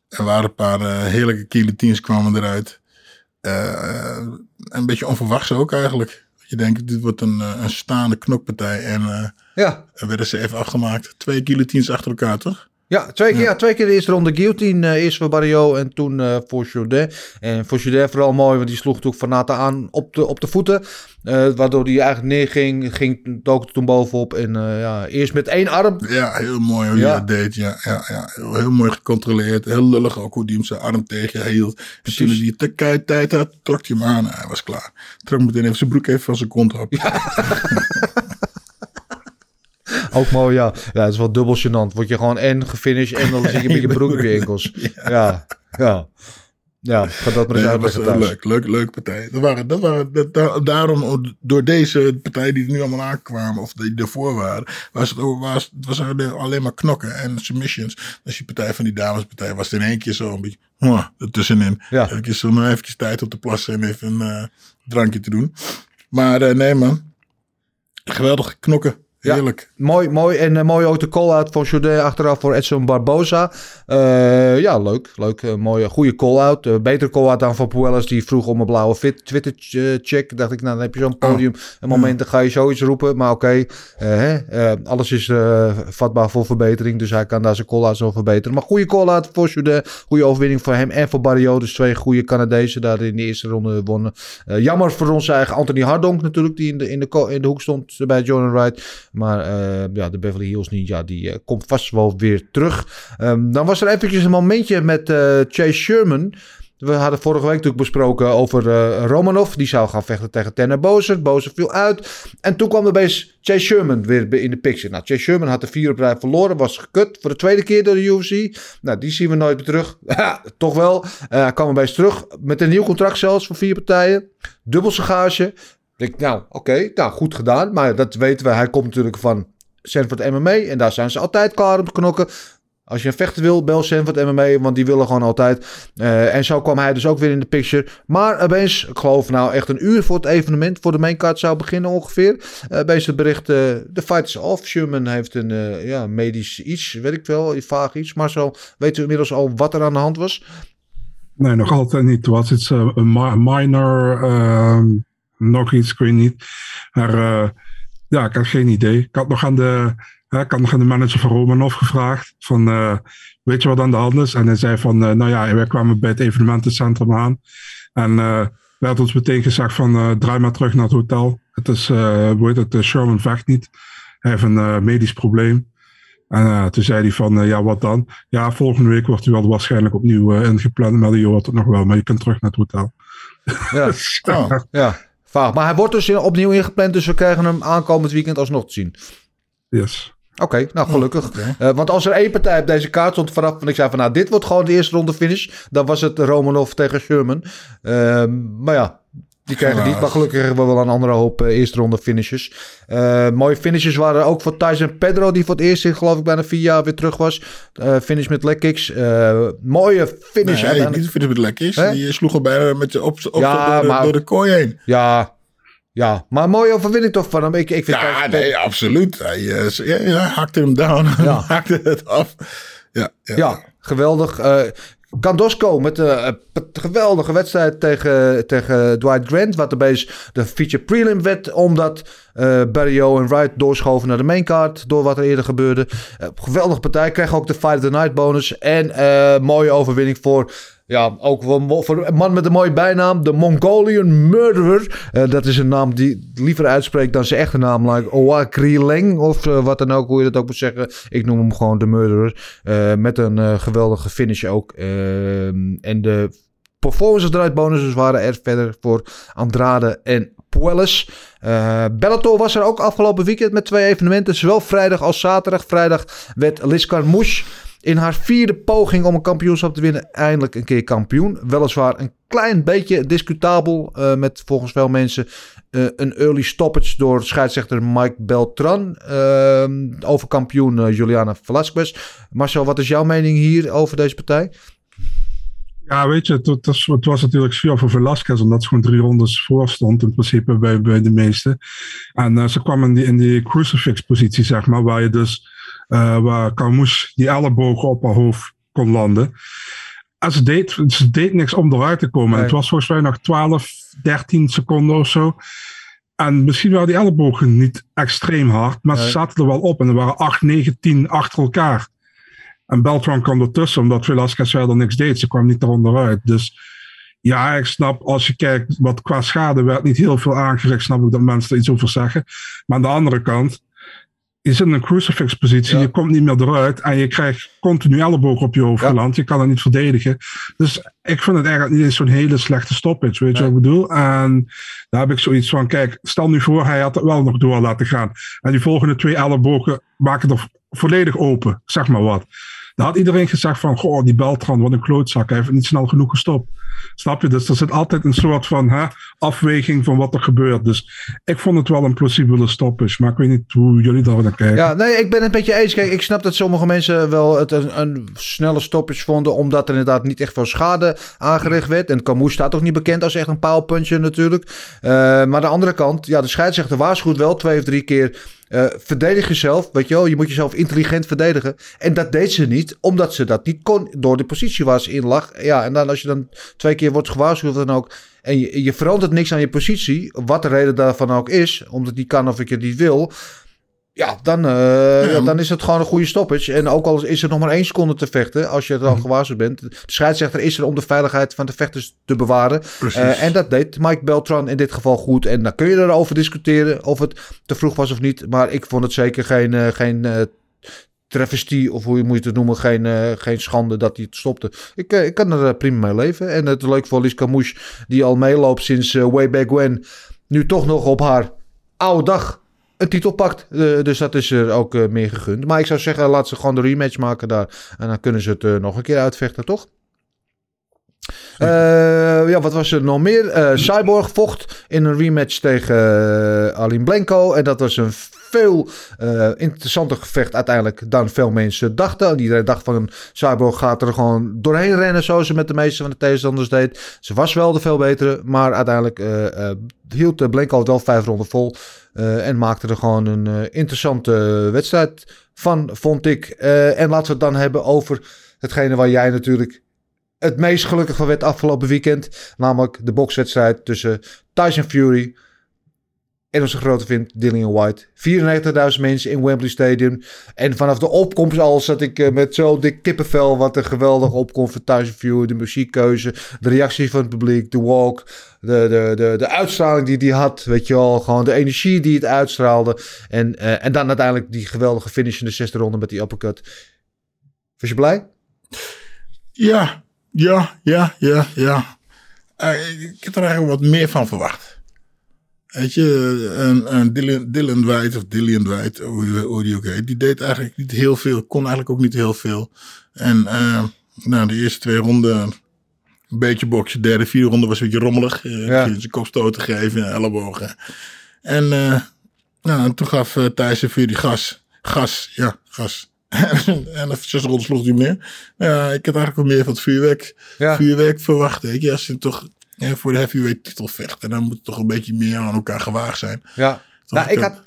Er waren een paar heerlijke guillotines kwamen eruit. Een beetje onverwachts ook eigenlijk. Je denkt, dit wordt een, een staande knokpartij. En uh, ja. werden ze even afgemaakt. Twee guillotines achter elkaar, toch? Ja, twee keer, ja. ja twee keer de eerste ronde guillotine. Uh, eerst voor Barrio en toen uh, voor Jourdain. En voor Jourdain vooral mooi, want die sloeg natuurlijk Van Nata aan op de, op de voeten. Uh, waardoor hij eigenlijk neerging, ging dook toen bovenop. En ja, eerst met één arm. Ja, heel mooi hoe hij ja. dat deed. Ja, ja, ja. Heel, heel, mooi gecontroleerd. Heel lullig ook hoe hij hem zijn arm tegenhield. En toen hij te kei tijd had, trok hij hem aan. Hij was klaar. Trok meteen even zijn broek even van zijn kont op. Ja. Ook mooi, ja. Ja, het is wel dubbel gênant. Word je gewoon en gefinished en dan zit je met je broek op je enkels. Ja, ja. Ja, ga dat maar eens nee, was. Leuk, leuk, leuk partij. Dat waren, dat waren, dat, da, daarom, door deze partijen die er nu allemaal aankwamen, of die ervoor waren, was het, was, het was alleen maar knokken en submissions. Dus die partij van die damespartij was in één keer zo een beetje, huh, ertussenin. Ja. Even zo nog even tijd op te plassen en even een uh, drankje te doen. Maar uh, nee man, geweldig knokken. Heerlijk. Ja, mooi, mooi. En mooi ook de call-out van Jourdain achteraf voor Edson Barbosa. Uh, ja, leuk. Leuk. Uh, mooie, goede call-out. Uh, betere call-out dan van Puelles. Die vroeg om een blauwe fit Twitter-check. Dacht ik, nou dan heb je zo'n podium. Een moment, dan ga je zoiets roepen. Maar oké, okay. alles is vatbaar voor verbetering. Dus hij kan daar zijn call-out zo verbeteren. Maar goede call-out voor Jourdain. Goede overwinning voor hem en voor Barrio. Dus twee goede Canadezen daar in de eerste ronde wonnen. jammer voor ons eigen Anthony Hardonk natuurlijk. Die in de, in de, in de hoek stond bij Jordan Wright. Maar uh, ja, de Beverly Hills Ninja die uh, komt vast wel weer terug. Um, dan was er eventjes een momentje met uh, Chase Sherman. We hadden vorige week natuurlijk besproken over Romanov. Die zou gaan vechten tegen Tanner Bozer. Bozer viel uit. En toen kwam er opeens Chase Sherman weer in de picture. Nou, Chase Sherman had de vier op rij verloren. Was gekut voor de tweede keer door de UFC. Nou, die zien we nooit meer terug. Toch wel. Hij kwam opeens terug. Met een nieuw contract zelfs voor vier partijen. Dubbel zijn gage. Ik, nou, oké, nou, goed gedaan. Maar dat weten we. Hij komt natuurlijk van Sanford MMA. En daar zijn ze altijd klaar om te knokken. Als je een vechter wil, bel Sanford MMA. Want die willen gewoon altijd. Uh, en zo kwam hij dus ook weer in de picture. Maar opeens, ik geloof nou echt een uur voor het evenement. Voor de maincard zou beginnen ongeveer. Uh, opeens het bericht, de fight is off. Sherman heeft een ja, medisch iets, weet ik wel. Vaag iets. Maar zo weten we inmiddels al wat er aan de hand was. Nee, nog altijd niet. Was het een minor... nog iets, ik weet niet. Maar uh, ja, ik had geen idee. Ik had nog aan de, ik had nog aan de manager van Romanov gevraagd: van, uh, weet je wat aan de hand is? En hij zei van, nou ja, wij kwamen bij het evenementencentrum aan. En werd ons meteen gezegd van, draai maar terug naar het hotel. Het is, hoe heet het, Sherman vecht niet. Hij heeft een medisch probleem. En toen zei hij van, ja, wat dan? Ja, volgende week wordt u wel waarschijnlijk opnieuw ingepland. Maar je hoort het nog wel, maar je kunt terug naar het hotel. Ja, oh, ja. Vaag. Maar hij wordt dus opnieuw ingepland, dus we krijgen hem aankomend weekend alsnog te zien. Yes. Oké, okay, nou gelukkig. Okay. Uh, want als er één partij op deze kaart stond vanaf, en ik zei van nou, dit wordt gewoon de eerste ronde finish, dan was het Romanov tegen Sherman. Uh, maar ja, die krijgen niet. Maar gelukkig hebben we wel een andere hoop uh, eerste ronde finishes. Uh, mooie finishes waren ook voor Tyson Pedro, die voor het eerst in geloof ik bijna vier jaar weer terug was. Uh, finish met leg kicks. mooie finish. Nee, nee niet finish met leg kicks. Die sloeg al bijna met je op, op Ja, door, maar- door de kooi heen. Ja, ja, maar mooie overwinning toch van hem. Ik, ik vind Ja, nee, absoluut. Hij, eh, ja, ja, hakte hem down. Ja. hakte het af. Ja, ja. Ja, geweldig. Eh Kandosco met een geweldige wedstrijd tegen, tegen Dwight Grant. Wat opeens de feature prelim werd. Omdat eh Barrio en Wright doorschoven naar de maincard. Door wat er eerder gebeurde. Eh, geweldige partij. Kreeg ook de Fight of the Night bonus. En eh mooie overwinning voor Ja, ook voor een man met een mooie bijnaam. De Mongolian Murderer. Eh, dat is een naam die liever uitspreekt dan zijn echte naam. Like Oakri Leng of eh, wat dan ook, hoe je dat ook moet zeggen. Ik noem hem gewoon de Murderer. Eh, met een geweldige finish ook. Ehm, en de performance eruit bonuses waren er verder voor Andrade en Puelles. Eh Bellator was er ook afgelopen weekend met twee evenementen. Zowel vrijdag als zaterdag. Vrijdag werd Liz Carmouche in haar vierde poging om een kampioenschap te winnen eindelijk een keer kampioen. Weliswaar een klein beetje discutabel eh, met volgens veel mensen eh, een early stoppage door scheidsrechter Mike Beltran eh, over kampioen Juliana Velasquez. Marcel, wat is jouw mening hier over deze partij? Ja, weet je, het, was, het natuurlijk zuur voor Velasquez, omdat ze gewoon drie rondes voor stond, in principe bij, bij de meesten. En ze kwam in die, in die crucifix-positie, zeg maar, waar je dus, eh, waar Carmouche die ellebogen op haar hoofd kon landen. En ze deed, ze deed niks om eruit te komen. Nee. Het was volgens mij nog 12, 13 seconden of zo. En misschien waren die ellebogen niet extreem hard, maar ze zaten er wel op. En er waren 8, 9, 10 achter elkaar. En Beltran kwam ertussen, omdat Velasquez verder niks deed. Ze kwam niet eronder uit. Dus ja, ik snap, als je kijkt wat qua schade werd niet heel veel aangericht, snap ik dat mensen er iets over zeggen. Maar aan de andere kant, je zit in een crucifix-positie, Ja. je komt niet meer eruit en je krijgt continu elleboog op je hoofd Ja. geland. Je kan het niet verdedigen. Dus ik vind het eigenlijk niet eens zo'n hele slechte stoppage, weet je Nee. wat ik bedoel? En daar heb ik zoiets van, kijk, stel nu voor, hij had het wel nog door laten gaan. En die volgende twee ellebogen maken er volledig open, zeg maar wat. Dan had iedereen gezegd van, goh, die Beltran, wat een klootzak, hij heeft niet snel genoeg gestopt. Snap je? Dus er zit altijd een soort van hè, afweging van wat er gebeurt. Dus ik vond het wel een plausibele stoppage, maar ik weet niet hoe jullie daar naar kijken. Ja, nee, ik ben het met je eens. Kijk, ik snap dat sommige mensen wel het een, snelle stoppage vonden, omdat er inderdaad niet echt veel schade aangericht werd. En Camus staat ook niet bekend als echt een powerpuncher natuurlijk. Eh, maar aan de andere kant, ja, de scheidsrechter waarschuwt wel twee of drie keer. eh, verdedig jezelf, weet je wel. Je moet jezelf intelligent verdedigen. En dat deed ze niet, omdat ze dat niet kon door de positie waar ze in lag. Ja, en dan als je dan twee keer wordt gewaarschuwd of dan ook. En je, je verandert niks aan je positie, wat de reden daarvan ook is, omdat die kan of ik het niet wil. Ja, dan, eh, ja, dan is het gewoon een goede stoppage. En ook al is er nog maar één seconde te vechten, als je er dan gewaarschuwd bent. De scheidsrechter is er om de veiligheid van de vechters te bewaren. Precies. Eh, en dat deed Mike Beltran in dit geval goed. En dan kun je erover discussiëren of het te vroeg was of niet. Maar ik vond het zeker geen, eh, geen travestie, of hoe je moet het noemen, geen, eh, geen schande dat hij het stopte. Ik, eh, ik kan er eh, prima mee leven. En het leuk voor Lies Camouche, die al meeloopt sinds way back when. Nu toch nog op haar oude dag een titel pakt. Dus dat is er ook meer gegund. Maar ik zou zeggen, laat ze gewoon de rematch maken daar. En dan kunnen ze het nog een keer uitvechten, toch? Ja, wat was er nog meer? Eh, Cyborg vocht in een rematch tegen uh, Aline Blanco. En dat was een veel uh, interessanter gevecht uiteindelijk dan veel mensen dachten. Iedereen dacht van Cyborg gaat er gewoon doorheen rennen zoals ze met de meeste van de tegenstanders deed. Ze was wel de veel betere, maar uiteindelijk uh, hield Blanco het wel vijf ronden vol. En maakte er gewoon een interessante wedstrijd van, vond ik. En laten we het dan hebben over hetgene waar jij natuurlijk het meest gelukkig van werd afgelopen weekend. Namelijk de bokswedstrijd tussen Tyson Fury en onze grote vriend Dillian White. 94.000 mensen in Wembley Stadium. En vanaf de opkomst al zat ik uh, met zo'n dik kippenvel. Wat een geweldige opkomst van Fury. De muziekkeuze, de reactie van het publiek, de walk. De, de, de, de uitstraling die hij had, weet je wel. Gewoon de energie die het uitstraalde. En, uh, en dan uiteindelijk die geweldige finish in de zesde ronde met die uppercut. Was je blij? Ja, ja, ja, ja, ja. Uh, ik heb er eigenlijk wat meer van verwacht. Weet je, een, een Dylan, Dylan White of Dillian White, hoe, hoe die ook heet, die deed eigenlijk niet heel veel, kon eigenlijk ook niet heel veel. En uh, nou, de eerste twee ronden een beetje boksen, de derde, vierde ronde was een beetje rommelig. Uh, ja. Zijn kopstoten geven en ellebogen. En, uh, nou, en toen gaf uh, Thijssen Fury gas. Gas, ja, gas. en de zes ronden sloeg hij meer. Ja, ik had eigenlijk wel meer van het vuurwerk, ja. vuurwerk verwacht. Weet je, als je toch ja, voor de heavyweight titel vecht. En dan moet het toch een beetje meer aan elkaar gewaagd zijn. Ja, nou, ik had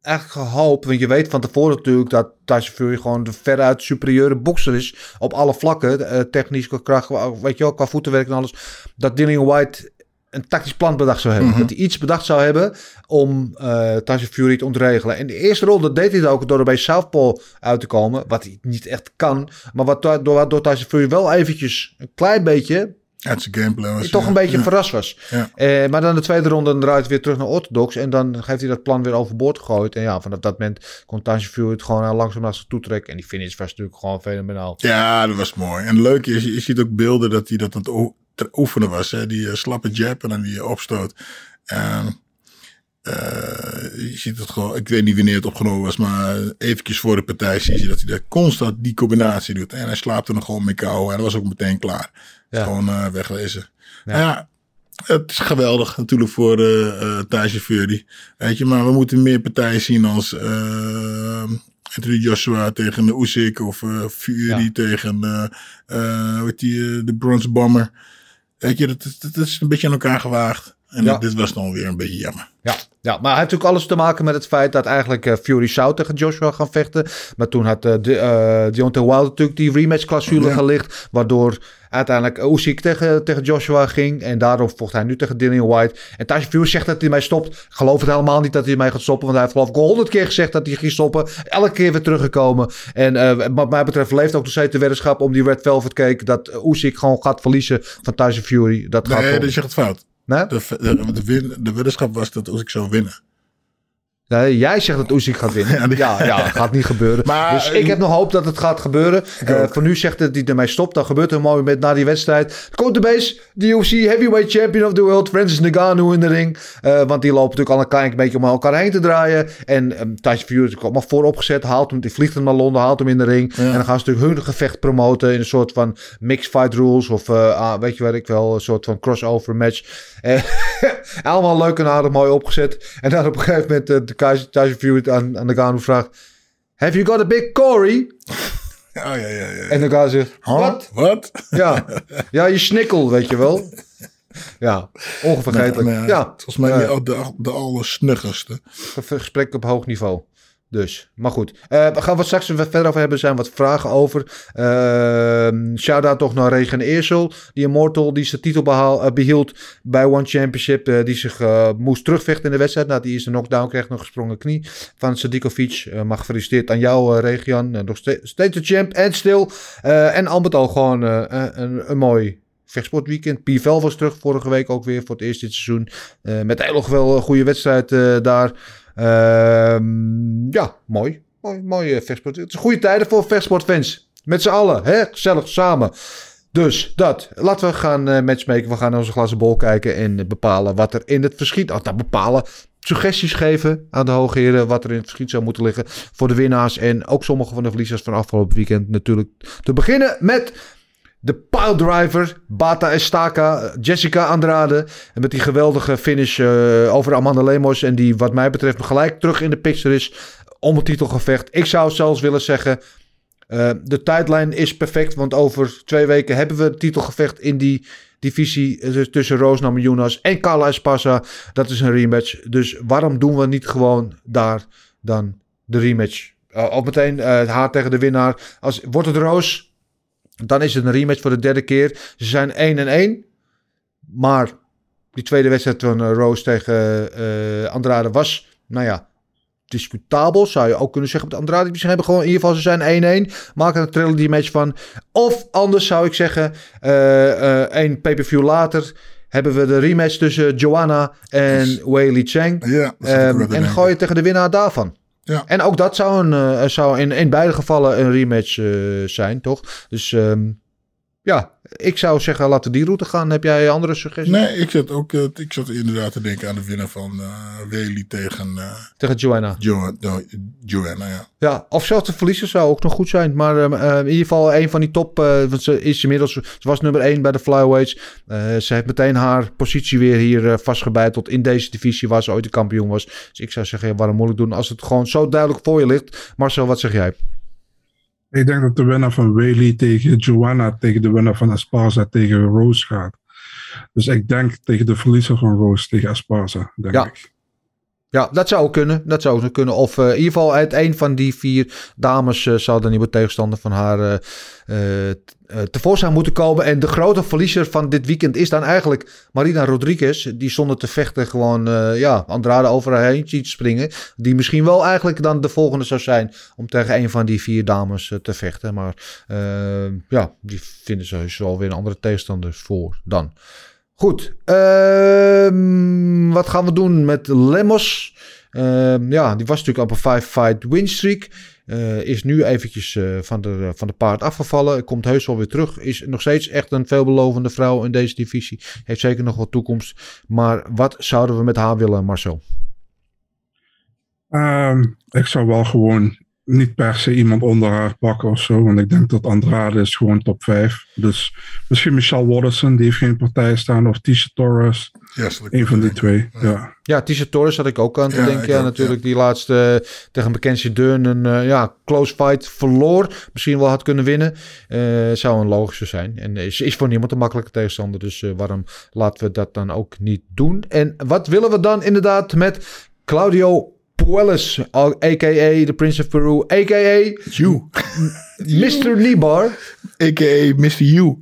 eigenlijk gehoopt, want je weet van tevoren natuurlijk dat Tyson Fury gewoon de veruit superieure bokser is. Op alle vlakken, uh, technisch, qua kracht, weet je wel, qua voetenwerk en alles. Dat Dillian White een tactisch plan bedacht zou hebben. Mhm. Dat hij iets bedacht zou hebben om eh Tyson Fury te ontregelen. En de eerste ronde deed hij dat ook door er bij Southpaw uit te komen. Wat hij niet echt kan. Maar wat, door, waardoor Tyson Fury wel eventjes een klein beetje Uit zijn gameplan was toch ja. een beetje verrast was. Eh, maar dan de tweede ronde hij weer terug naar Orthodox. En dan heeft hij dat plan weer overboord gegooid. En ja, vanaf dat moment kon Tyson Fury het gewoon eh, langzaam naar zich toe trekken. En die finish was natuurlijk gewoon fenomenaal. Ja, dat was mooi. En leuk is, je ziet ook beelden dat hij dat aan het oefenen was. Hè? Die eh, slappe jab en dan die opstoot. En, eh, je ziet het gewoon, ik weet niet wanneer het opgenomen was, maar eventjes voor de partij zie je dat hij daar constant die combinatie doet. En hij slaapt er nog gewoon mee kou en dat was ook meteen klaar. Ja. Gewoon eh, wegwezen. Ja. ja, het is geweldig natuurlijk voor eh eh Tyson Fury. Weet je, maar we moeten meer partijen zien als eh Anthony Joshua tegen de Usyk of eh, Fury Ja. tegen eh eh, heet die, eh, de Bronze Bomber. Weet je, dat is een beetje aan elkaar gewaagd. En Ja. dit was dan weer een beetje jammer. Ja, ja, maar hij heeft natuurlijk alles te maken met het feit dat eigenlijk eh, Fury zou tegen Joshua gaan vechten. Maar toen had eh de, eh, Deontay Wilder natuurlijk die rematch clausule Ja. gelicht. Waardoor uiteindelijk Usyk tegen, tegen Joshua ging. En daarom vocht hij nu tegen Dillian White. En Tyson Fury zegt dat hij mij stopt. Ik geloof het helemaal niet dat hij mij gaat stoppen. Want hij heeft geloof ik al honderd keer gezegd dat hij ging stoppen. Elke keer weer teruggekomen. En wat mij betreft leeft ook nog steeds de weddenschap om die Red Velvet Cake. Dat Usyk gewoon gaat verliezen van Tyson Fury. Dat gaat Nee, dat is echt fout. De, de, de, win- de weddenschap was dat als ik zou winnen. Nee, jij zegt dat Usyk gaat winnen. Ja, die- Ja, ja, gaat niet gebeuren. Maar, dus eh, ik heb nog hoop dat het gaat gebeuren. Eh, voor nu zegt dat hij ermee stopt. Dan gebeurt er een mooi moment na die wedstrijd. Komt de base, de UFC Heavyweight Champion of the World, Francis Ngannou in de ring. Eh, want die lopen natuurlijk al een klein beetje om elkaar heen te draaien. En um, Tyson Fury is ook allemaal vooropgezet. Haalt hem, die vliegt hem naar Londen, haalt hem in de ring. En dan gaan ze natuurlijk hun gevecht promoten in een soort van mixed fight rules. Of eh, ah, weet je wat ik wel, een soort van crossover match. Eh, allemaal leuk en aardig mooi opgezet. En dan op een gegeven moment Fury aan, aan de Gano vraagt... Have you got a big Corey? Ja, ja, ja. ja. En de Gano zegt... Wat? Wat? Ja. ja, je snikkel, weet je wel. Ja, onvergetelijk. Nee, nee, ja, Volgens mij de, de, de allersnuggigste. Gesprek op hoog niveau. Dus, maar goed. Eh we gaan wat straks verder over hebben. Er zijn wat vragen over. Uh, Shout-out toch naar Regen Eersel. Die Immortal die zijn titel eh, behield bij One Championship. eh, die zich moest terugvechten in de wedstrijd. Na die eerste knockdown kreeg nog gesprongen knie van Sadikovic. Maar gefeliciteerd aan jou, Region. Eh, nog ste- steeds de champ en stil. En al al gewoon een, een mooi vechtsportweekend. PFL was terug vorige week ook weer voor het eerst dit seizoen. Eh, met heel wel een goede wedstrijd daar. Ehm, ja, mooi. Mooi, mooi eh, vechtsport. Het is goede tijden voor vechtsportfans. Met z'n allen, hè? gezellig samen. Dus dat. Laten we gaan eh matchmaken. We gaan naar onze glazen bol kijken en bepalen wat er in het verschiet. Oh, nou, bepalen. Suggesties geven aan de hoge heren wat er in het verschiet zou moeten liggen voor de winnaars en ook sommige van de verliezers van afgelopen weekend natuurlijk. Te beginnen met de piledriver, Bata Estaka, Jessica Andrade. En met die geweldige finish eh, over Amanda Lemos. En die wat mij betreft gelijk terug in de picture is om het titelgevecht. Ik zou zelfs willen zeggen, eh, de tijdlijn is perfect. Want over twee weken hebben we het titelgevecht in die divisie eh, tussen Roos Namajunas en Carla Espasa. Dat is een rematch. Dus waarom doen we niet gewoon daar dan de rematch? Uh, meteen uh, haar tegen de winnaar. Als, wordt het Roos, dan is het een rematch voor de derde keer. Ze zijn 1 en 1. Maar die tweede wedstrijd van uh, Rose tegen uh, Andrade was, nou ja, discutabel. Zou je ook kunnen zeggen. Met Andrade, misschien hebben gewoon in ieder geval, ze zijn 1-1. Maak er een trilogy match van. Of anders zou ik zeggen, uh, een pay-per-view later hebben we de rematch tussen Joanna en. Wei Li Cheng. Ja, um, en gooi je tegen de winnaar daarvan. Ja. En ook dat zou, een, uh, zou in, in beide gevallen een rematch uh, zijn, toch? Dus um, ja, ik zou zeggen, laten we die route gaan. Heb jij andere suggesties? Nee, ik zat ook uh, ik zat inderdaad te denken aan de winnaar van uh, tegen... Uh, tegen Joanna. Jo no, Joanna, ja. Ja, of zelfs de verliezer zou ook nog goed zijn. Maar uh, in ieder geval een van die top... want ze is inmiddels... Ze was nummer 1 bij de flyweights. ze heeft meteen haar positie weer hier vastgebeiteld. In deze divisie waar ze ooit de kampioen was. Dus ik zou zeggen, ja, waarom moeilijk doen als het gewoon zo duidelijk voor je ligt. Marcel, wat zeg jij? Ik denk dat de winnaar van Whaley tegen Joanna tegen de winnaar van Esparza tegen Rose gaat. Dus ik denk tegen de verliezer van Rose tegen Esparza, denk ja. ik. Ja, dat zou kunnen. Dat zou zo kunnen. Of eh, in ieder geval uit een van die vier dames eh, zou de nieuwe tegenstander van haar eh, tevoorschijn moeten komen. En de grote verliezer van dit weekend is dan eigenlijk Marina Rodriguez. Die zonder te vechten gewoon uh, ja, Andrade over haar heen ziet springen. Die misschien wel eigenlijk dan de volgende zou zijn om tegen een van die vier dames te vechten. Maar uh, ja, die vinden ze wel weer een andere tegenstander voor dan. Goed, uh, wat gaan we doen met Lemos? Uh, ja, die was natuurlijk op een 5-fight win streak. Uh, is nu eventjes uh, van, de, van de paard afgevallen. Komt heus wel weer terug. Is nog steeds echt een veelbelovende vrouw in deze divisie. Heeft zeker nog wat toekomst. Maar wat zouden we met haar willen, Marcel? Um, ik zou wel gewoon niet per se iemand onder haar pakken of zo. Want ik denk dat Andrade is gewoon top 5. Dus misschien Michelle Waddison, die heeft geen partij staan. Of Tisha Torres. Yes, een van die twee, ja. Ja, Tisha Torres had ik ook aan te ja, denken. Ja, ook, natuurlijk ja. die laatste uh, tegen Mackenzie Dern een uh, ja, close fight verloor. Misschien wel had kunnen winnen. Uh, zou een logische zijn. En is, is voor niemand een makkelijke tegenstander. Dus waarom laten we dat dan ook niet doen? En wat willen we dan inderdaad met Claudio Puelles, a.k.a. The Prince of Peru, a.k.a. You. Mr. Nibar. A.k.a. Mr. You.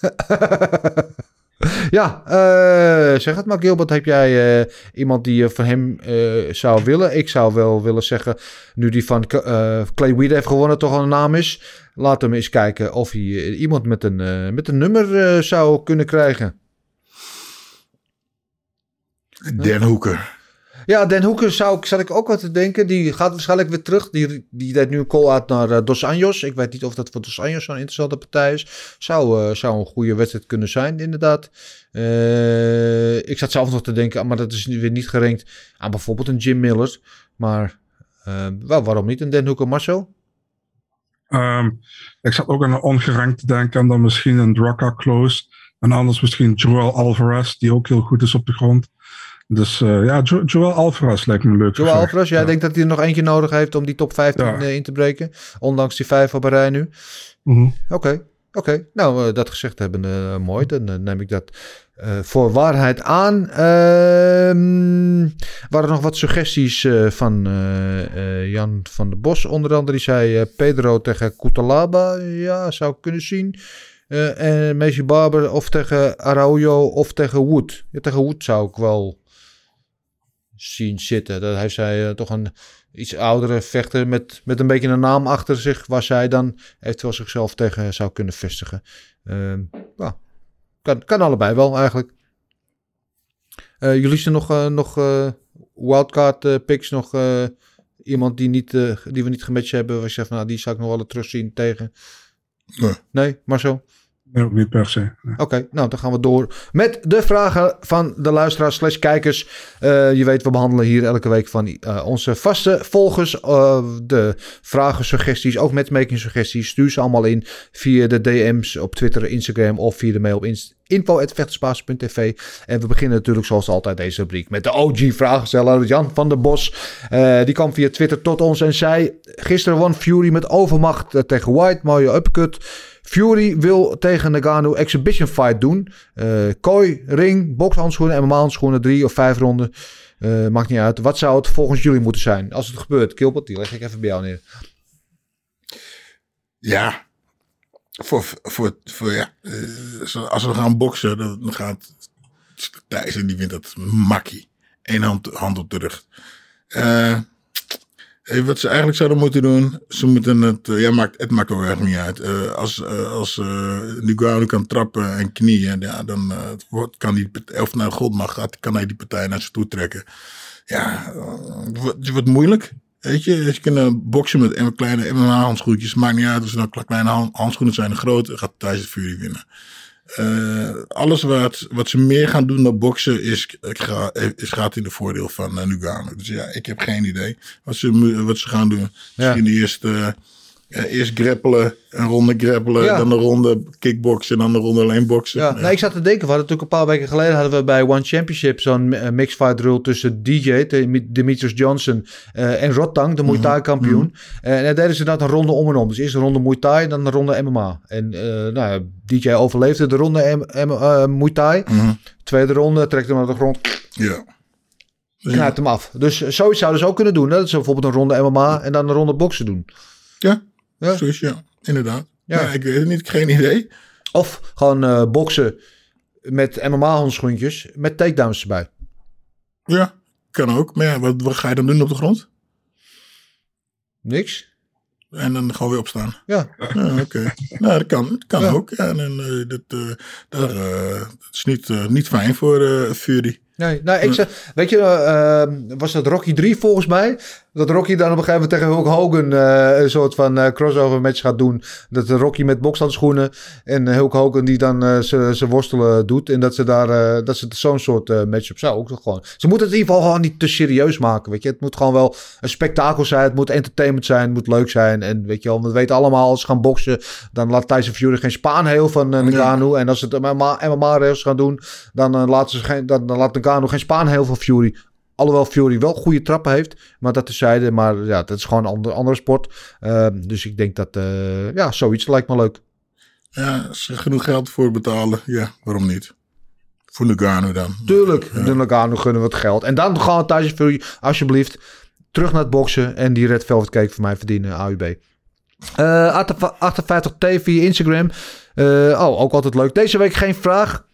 ja, uh, zeg het maar Gilbert. Heb jij uh, iemand die je van hem zou willen? Ik zou wel willen zeggen, nu die van Clay Weed heeft gewonnen toch al een naam is. Laten we eens kijken of hij iemand met een, met een nummer zou kunnen krijgen. Den Hoeker. Ja, Den Hoeker zou ik, zat ik ook wat te denken. Die gaat waarschijnlijk weer terug. Die, die deed nu een call uit naar uh, Dos Anjos. Ik weet niet of dat voor Dos Anjos zo'n interessante partij is. Zou, uh, zou een goede wedstrijd kunnen zijn, inderdaad. Uh, ik zat zelf nog te denken, maar dat is weer niet gerenkt aan bijvoorbeeld een Jim Miller. Maar wel, waarom niet een Den Hoeker, Marcel? Um, ik zat ook aan een ongerankt te denken en dan misschien een Draka Close. En anders misschien Joel Alvarez, die ook heel goed is op de grond. Dus uh, ja, jo Joel Alvarez lijkt me leuk. Joel Alvarez, jij ja. denkt dat hij er nog eentje nodig heeft om die top 15 ja. uh, in te breken. Ondanks die vijf op een rij nu. Mm -hmm. Oké, okay. oké. Okay. Nou, uh, dat gezegd hebben, uh, mooi. Dan neem ik dat voor waarheid aan. Ehm, waren er nog wat suggesties van Jan van der Bos. Onder andere die zei Pedro tegen Coutalaba. Ja, zou ik kunnen zien. Uh, en Messi Barber of tegen Araujo of tegen Wood. Ja, tegen Wood zou ik wel zien zitten. Dat heeft zij uh, toch een iets oudere vechter met, met een beetje een naam achter zich... waar zij dan eventueel zichzelf tegen zou kunnen vestigen. Uh, nou, kan, kan allebei wel eigenlijk. Uh, jullie zijn nog, nog wildcard picks, nog iemand die, niet, die we niet gematcht hebben... waar je zegt, nou, die zou ik nog wel terugzien tegen... Nee. Nee, Marcel? Nee, niet per se. Oké, nou dan gaan we door met de vragen van de luisteraars slash kijkers. Uh, je weet, we behandelen hier elke week van uh, onze vaste volgers uh, de vragen, suggesties, ook matchmaking suggesties. Stuur ze allemaal in via de DM's op Twitter, Instagram of via de mail op Inst info.vechtersbaas.tv En we beginnen natuurlijk zoals altijd deze rubriek met de OG-vragensteller Jan van der Bos. Die kwam via Twitter tot ons en zei... Gisteren won Fury met overmacht tegen White. Mooie upcut. Fury wil tegen Nagano exhibition fight doen. Uh, kooi, ring, bokshandschoenen, MMA-handschoenen, drie of vijf ronden. Uh, maakt niet uit. Wat zou het volgens jullie moeten zijn als het gebeurt? Kilpert, die leg ik even bij jou neer. Ja, voor, voor, voor ja, uh, als we gaan boksen, dan gaat Thijs en die wint dat makkie. Eén hand, hand op de rug. Wat ze eigenlijk zouden moeten doen, ze moeten het, uh, ja, maakt, het maakt ook echt niet uit. Uh, als uh, als Nugano kan trappen en knieën, ja, dan wordt, kan die, of naar God mag, gaat, kan hij die partij naar zich toe trekken. Ja, het wordt moeilijk. Weet je, je boksen met kleine MMA-handschoentjes. Maakt niet uit of ze nou kleine handschoenen zijn, groot, gaat Thijs het Fury winnen. Uh, alles wat, wat ze meer gaan doen dan boksen is, ga, is gaat in de voordeel van uh, Nugano. Dus ja, ik heb geen idee wat ze, wat ze gaan doen. Ja. Misschien de eerste, uh, eerst grappelen, een ronde grappelen, ja. dan een ronde kickboksen en dan een ronde alleen boksen. Ja, ja. Nou, ik zat te denken, we hadden natuurlijk een paar weken geleden hadden we bij One Championship zo'n mixed fight rule tussen DJ, Demetrius Johnson en Rotang, de Muay Thai kampioen. Mm -hmm. en dan deden ze dat een ronde om en om. Dus eerst een ronde Muay Thai, dan een ronde MMA. En nou DJ overleefde de ronde M M uh, Muay Thai. Mm -hmm. Tweede ronde, trekt hem naar de grond. Ja. knijpt hem af. Dus zoiets zouden ze ook kunnen doen. Hè? Dat ze bijvoorbeeld een ronde MMA en dan een ronde boksen doen. Ja, Ja. ja. Inderdaad. Ja. Ja. ik weet het niet, geen idee. Of gewoon eh, boksen met MMA-handschoentjes met takedowns erbij. Ja, kan ook. Maar ja, wat, wat ga je dan doen op de grond? Niks. En dan gewoon weer opstaan. Ja. Ja, oké. nou, dat kan, dat kan Ja. ook. Ja, en eh, dat, eh, eh, dat is niet, niet fijn voor eh, Fury. Nee, nou, ik zeg, weet je, eh, was dat Rocky 3 volgens mij? Dat Rocky dan op een gegeven moment tegen Hulk Hogan eh, een soort van eh, crossover match gaat doen. Dat Rocky met bokshandschoenen en Hulk Hogan die dan zijn worstelen doet. En dat ze daar, dat ze zo'n soort match op zou ook gewoon. Ze moeten het in ieder geval gewoon niet te serieus maken, weet je. Het moet gewoon wel een spektakel zijn, het moet entertainment zijn, het moet leuk zijn. En weet je wel, we weten allemaal, als ze gaan boksen, dan laat Tyson Fury geen Spaanheel van uh, Ngannou. En als ze het MMA-rails gaan doen, dan, laten ze geen, dan, dan laat Ngannou geen Spaanheel van Fury. Alhoewel Fury wel goede trappen heeft. Maar dat terzijde. Maar ja, dat is gewoon een andere, andere sport. Uh, dus ik denk dat... Uh, ja, zoiets lijkt me leuk. Ja, als ze genoeg geld voor betalen. Ja, waarom niet? Voor Nagano dan. Tuurlijk. Ja. De Nagano gunnen we het geld. En dan gaan we Tyson Fury alsjeblieft terug naar het boksen. En die Red Velvet Cake voor mij verdienen. AUB. Uh, 58T via Instagram. Uh, oh, ook altijd leuk. Deze week geen vraag.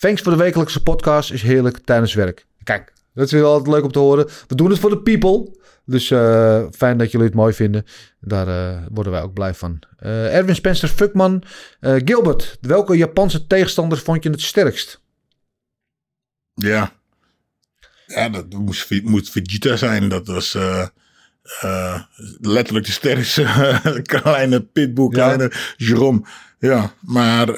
Thanks voor de wekelijkse podcast. Is heerlijk tijdens werk. Kijk, dat is weer altijd leuk om te horen. We doen het voor de people. Dus uh, fijn dat jullie het mooi vinden. Daar uh, worden wij ook blij van. Uh, Erwin Spencer Fuckman. Gilbert, welke Japanse tegenstander vond je het sterkst? Ja. Ja, dat moest, moet Vegeta zijn. Dat was letterlijk de sterkste kleine pitbull, kleine ja. Jerome. Ja, maar...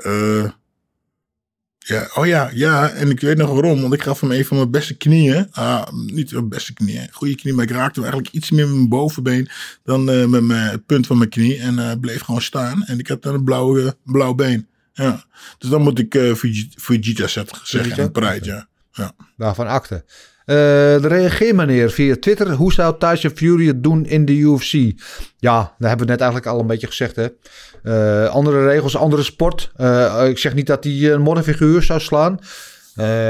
Ja, oh ja, ja, en ik weet nog waarom. Want ik gaf hem een van mijn beste knieën. Ah, niet mijn beste knieën, goede knie. Maar ik raakte hem eigenlijk iets meer met mijn bovenbeen dan uh, met mijn, het punt van mijn knie. En uh, bleef gewoon staan. En ik had dan een blauw, uh, blauw been. Ja. Dus dan moet ik uh, Fujita zeggen. Fujita? En Pride, ja. ja. Daarvan akte. Uh, de reageermanier via Twitter. Hoe zou Tyson Fury het doen in de UFC? Ja, daar hebben we net eigenlijk al een beetje gezegd. Hè? Uh, andere regels, andere sport. Uh, ik zeg niet dat hij een modderfiguur zou slaan.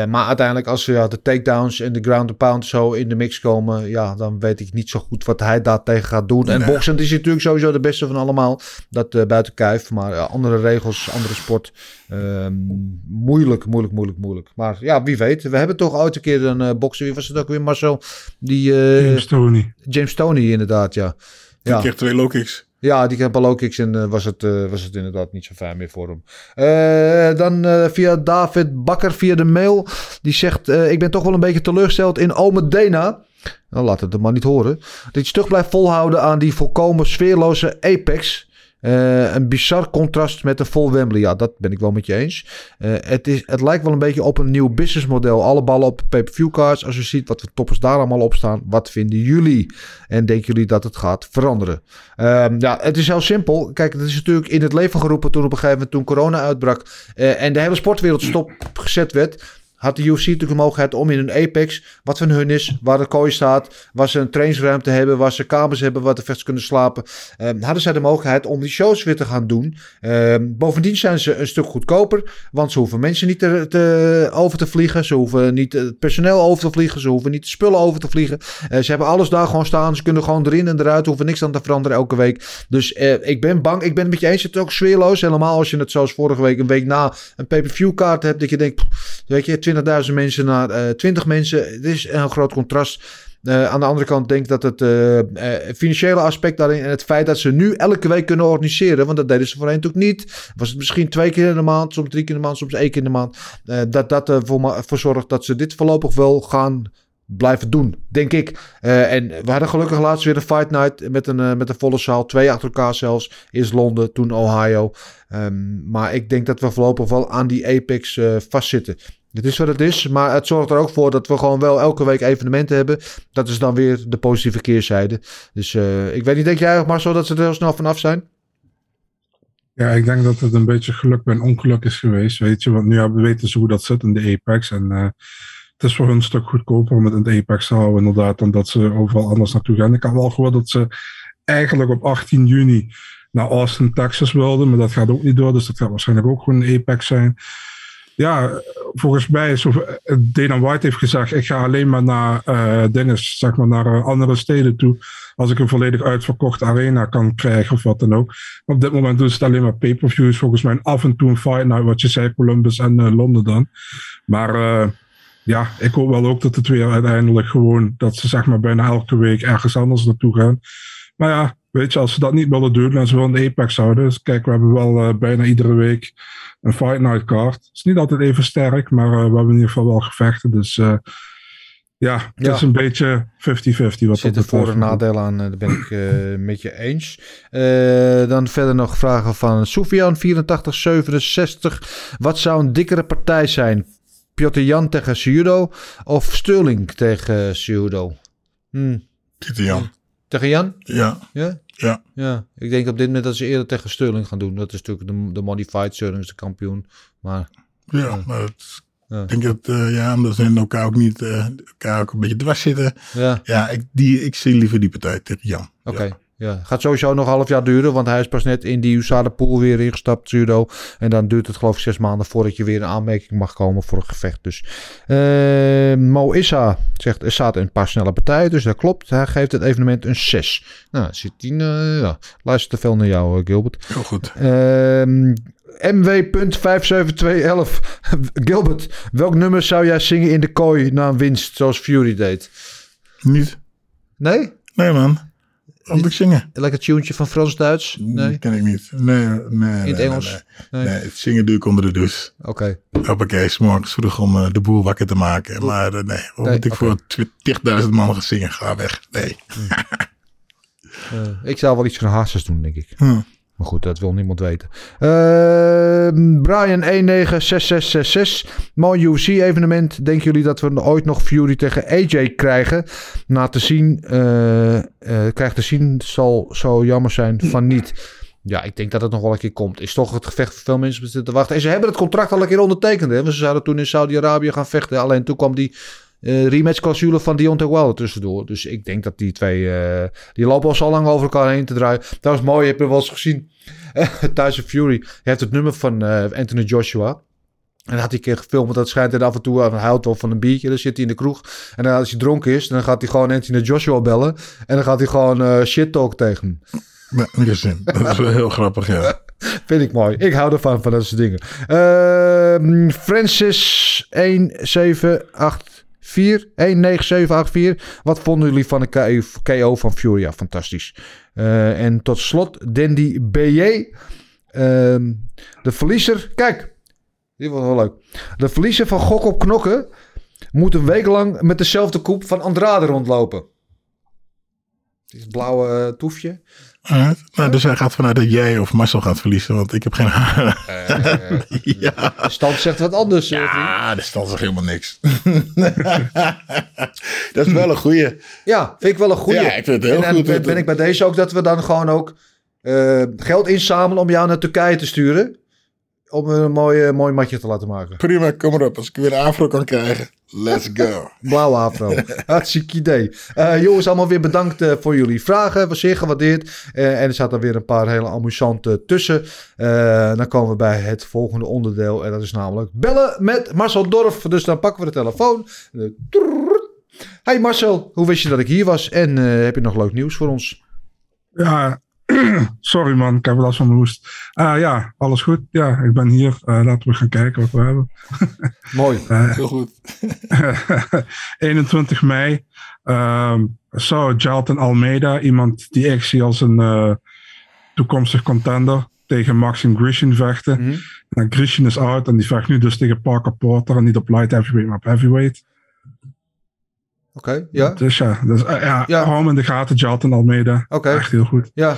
Maar uiteindelijk als ja, de takedowns en de ground and pound zo in de mix komen. Ja, dan weet ik niet zo goed wat hij daar tegen gaat doen. En nee. boksend is natuurlijk sowieso de beste van allemaal. Dat buiten kijf. Maar andere regels, andere sport. Ehm, moeilijk, moeilijk, moeilijk, moeilijk. Maar ja, wie weet. We hebben toch ooit een keer een bokser. Wie was het ook weer, Marcel? Die, James Tony. James Tony, inderdaad, ja. Die ja. kreeg twee low kicks. Ja, die kreeg low kicks en was, het, was het inderdaad niet zo fijn meer voor hem. dan via David Bakker via de mail. Die zegt, ik ben toch wel een beetje teleurgesteld in Ome Dena. Nou, laat het er maar niet horen. Dat je terug blijft volhouden aan die volkomen sfeerloze Apex. Uh, een bizar contrast met een vol Wembley. Ja, dat ben ik wel met je eens. Uh, het, is, het lijkt wel een beetje op een nieuw businessmodel. Alle ballen op pay-per-view cards. Als je ziet wat de toppers daar allemaal op staan. Wat vinden jullie? En denken jullie dat het gaat veranderen? Uh, ja, het is heel simpel. Kijk, het is natuurlijk in het leven geroepen toen op een gegeven moment toen corona uitbrak. Uh, en de hele sportwereld stopgezet werd had de UFC natuurlijk de mogelijkheid om in een Apex, wat van hun is, waar de kooi staat, waar ze een trainingsruimte hebben, waar ze kamers hebben, waar de vechters kunnen slapen, eh, hadden zij de mogelijkheid om die shows weer te gaan doen. Eh, bovendien zijn ze een stuk goedkoper, want ze hoeven mensen niet te, te, over te vliegen, ze hoeven niet het personeel over te vliegen, ze hoeven niet de spullen over te vliegen. Uh, ze hebben alles daar gewoon staan, ze kunnen gewoon erin en eruit, hoeven niks aan te veranderen elke week. Dus eh, ik ben bang, ik ben het met je eens, het is ook sfeerloos, helemaal als je het zoals vorige week, een week na een pay-per-view kaart hebt, dat je denkt, weet je, 20.000 mensen naar uh, 20 mensen. Het is een groot contrast. Uh, aan de andere kant denk ik dat het uh, financiële aspect daarin en het feit dat ze nu elke week kunnen organiseren, want dat deden ze voorheen natuurlijk niet. Was het misschien twee keer in de maand, soms drie keer in de maand, soms één keer in de maand. dat dat ervoor voor zorgt dat ze dit voorlopig wel gaan blijven doen, denk ik. En we hadden gelukkig laatst weer een fight night met een, met een volle zaal. Twee achter elkaar zelfs. Eerst Londen, toen Ohio. Um, maar ik denk dat we voorlopig wel aan die Apex vastzitten. Het is wat het is, maar het zorgt er ook voor dat we gewoon wel elke week evenementen hebben. Dat is dan weer de positieve keerzijde. Dus ik weet niet, denk jij Marcel dat ze er heel snel vanaf zijn? Ja, ik denk dat het een beetje geluk bij een ongeluk is geweest, weet je. Want nu we weten ze hoe dat zit in de Apex en het is voor hun een stuk goedkoper om het in de Apex te houden, inderdaad, dan dat ze overal anders naartoe gaan. Ik had wel gehoord dat ze eigenlijk op 18 juni naar Austin, Texas wilden, maar dat gaat ook niet door, dus dat gaat waarschijnlijk ook gewoon een Apex zijn. Ja, volgens mij is eh, Dana White heeft gezegd, ik ga alleen maar naar eh Dennis, zeg maar naar eh, andere steden toe. Als ik een volledig uitverkochte arena kan krijgen of wat dan ook. Op dit moment doen ze het alleen maar pay-per-views. Volgens mij af en toe een fight night, wat je zei, Columbus en Londen dan. Maar eh, ja, ik hoop wel ook dat het weer uiteindelijk gewoon, dat ze zeg maar bijna elke week ergens anders naartoe gaan. Maar ja, weet je, als ze dat niet willen doen en ze willen de Apex houden. Dus kijk, we hebben wel eh, bijna iedere week een Fight Night card. Het is niet altijd even sterk, maar eh, we hebben in ieder geval wel gevechten. Dus eh, ja, het Ja. is een beetje 50-50 wat Er dat zitten voor- en nadelen aan, daar ben ik eh, met je eens. Eh, dan verder nog vragen van Soufian 8467. Wat zou een dikkere partij zijn? Piotr Jan tegen Ciudo of Sterling tegen Ciudo? Hm, Pieter Jan. Tegen Jan? Ja, Ja? ja. Ja, ik denk op dit moment dat ze eerder tegen Sterling gaan doen. Dat is natuurlijk de, de modified Sterling is de kampioen. Maar Ja, maar het, Ja. ik denk dat, eh, ja, omdat ze in elkaar ook niet, eh, elkaar ook een beetje dwars zitten. ja, Ja, ik, die, ik zie liever die partij tegen Jan. oké. Ja. Ja. Gaat sowieso nog een half jaar duren, want hij is pas net in die USADA pool weer ingestapt, judo. En dan duurt het geloof ik zes maanden voordat je weer in aanmerking mag komen voor een gevecht. Dus eh, Mo Issa zegt, er zaten een paar snelle partijen, dus dat klopt. Hij geeft het evenement een 6. Nou, zit hij, eh, ja, luister te veel naar jou, eh, Gilbert. Heel goed. Ehm MW.57211. Gilbert, welk nummer zou jij zingen in de kooi na een winst, zoals Fury deed? Niet? Nee? Nee, man. Ik zingen? Lekker tuentje van Frans-Duits? Nee? Ken ik niet. Nee, nee. In het nee, Engels? Nee, Nee. het zingen doe ik onder de douche. Oké. Hoppakee, s morgens vroeg om eh, de boel wakker te maken. Maar eh, nee, wat Nee, moet ik voor 20.000 man gaan zingen? Ga weg. Nee. Eh, ik zou wel iets van Hazes doen, denk ik. Hm. Maar goed, dat wil niemand weten. Ehm Brian 196666. Mooi UFC-evenement. Denken jullie dat we ooit nog Fury tegen AJ krijgen? Na te zien, eh eh, krijgt te zien, zal zo jammer zijn van niet. Ja, ik denk dat het nog wel een keer komt. Is toch het gevecht voor veel mensen te wachten. En ze hebben het contract al een keer ondertekend. Hè? Ze zouden toen in Saudi-Arabië gaan vechten. Alleen toen kwam die eh rematch-clausule van Deontay Wilder tussendoor. Dus ik denk dat die twee... eh, die lopen al zo lang over elkaar heen te draaien. Dat was mooi. Heb er wel eens gezien. Tyson Fury hij heeft het nummer van eh, Anthony Joshua. En dan had hij een keer gefilmd, want dat schijnt hij af en toe aan. Hij houdt wel van een biertje. Dan zit hij in de kroeg. En dan als hij dronken is, dan gaat hij gewoon Anthony Joshua bellen. En dan gaat hij gewoon shit talk tegen hem. Gezien. Dat is wel heel grappig, ja. Vind ik mooi. Ik hou ervan, van dat soort dingen. Ehm, Francis 1784. 19784. Wat vonden jullie van de KO, KO van Fury? Ja, fantastisch. Eh, en tot slot Dandy BJ. Ehm, de verliezer. Kijk, dit was wel leuk. De verliezer van Gok op Knokken moet een week lang met dezelfde koep van Andrade rondlopen. Dit blauwe eh, toefje. Nou, dus hij gaat vanuit dat jij of Marcel gaat verliezen, want ik heb geen haar. ja. De stand zegt wat anders. eh. Ja, er staat toch helemaal niks. dat is wel een goeie. Ja, vind ik wel een goede. Ja, ik vind het heel en, goed. En ben, ben ik bij deze ook dat we dan gewoon ook eh, geld inzamelen om jou naar Turkije te sturen. Om een mooi, eh, mooi matje te laten maken. Prima, kom maar op. Als ik weer een afro kan krijgen, let's go. Blauwe afro. Hartstikke idee. Eh, jongens, allemaal weer bedankt eh, voor jullie vragen. Was zeer gewaardeerd. Eh, en er zaten weer een paar hele amusante tussen. Eh, dan komen we bij het volgende onderdeel. En dat is namelijk bellen met Marcel Dorf. Dus dan pakken we de telefoon. Hey Marcel, hoe wist je dat ik hier was? En eh, heb je nog leuk nieuws voor ons? Ja, sorry man, ik heb last van mijn hoest. Ah ja, alles goed. Ja, ik ben hier. Eh, laten we gaan kijken wat we hebben. Mooi. Eh, Heel goed. 21 mei ehm, zou Jalton Almeida, iemand die ik zie als een eh, toekomstig contender, tegen Maxim Grishin vechten. Mhm. Nou, Grishin is out en die vecht nu dus tegen Parker Porter en niet op light heavyweight, maar op heavyweight. Oké, ja. Dus ja, dus, ja, Ja. hou hem in de gaten, Jalton Almeida. Oké. Echt heel goed. Ja.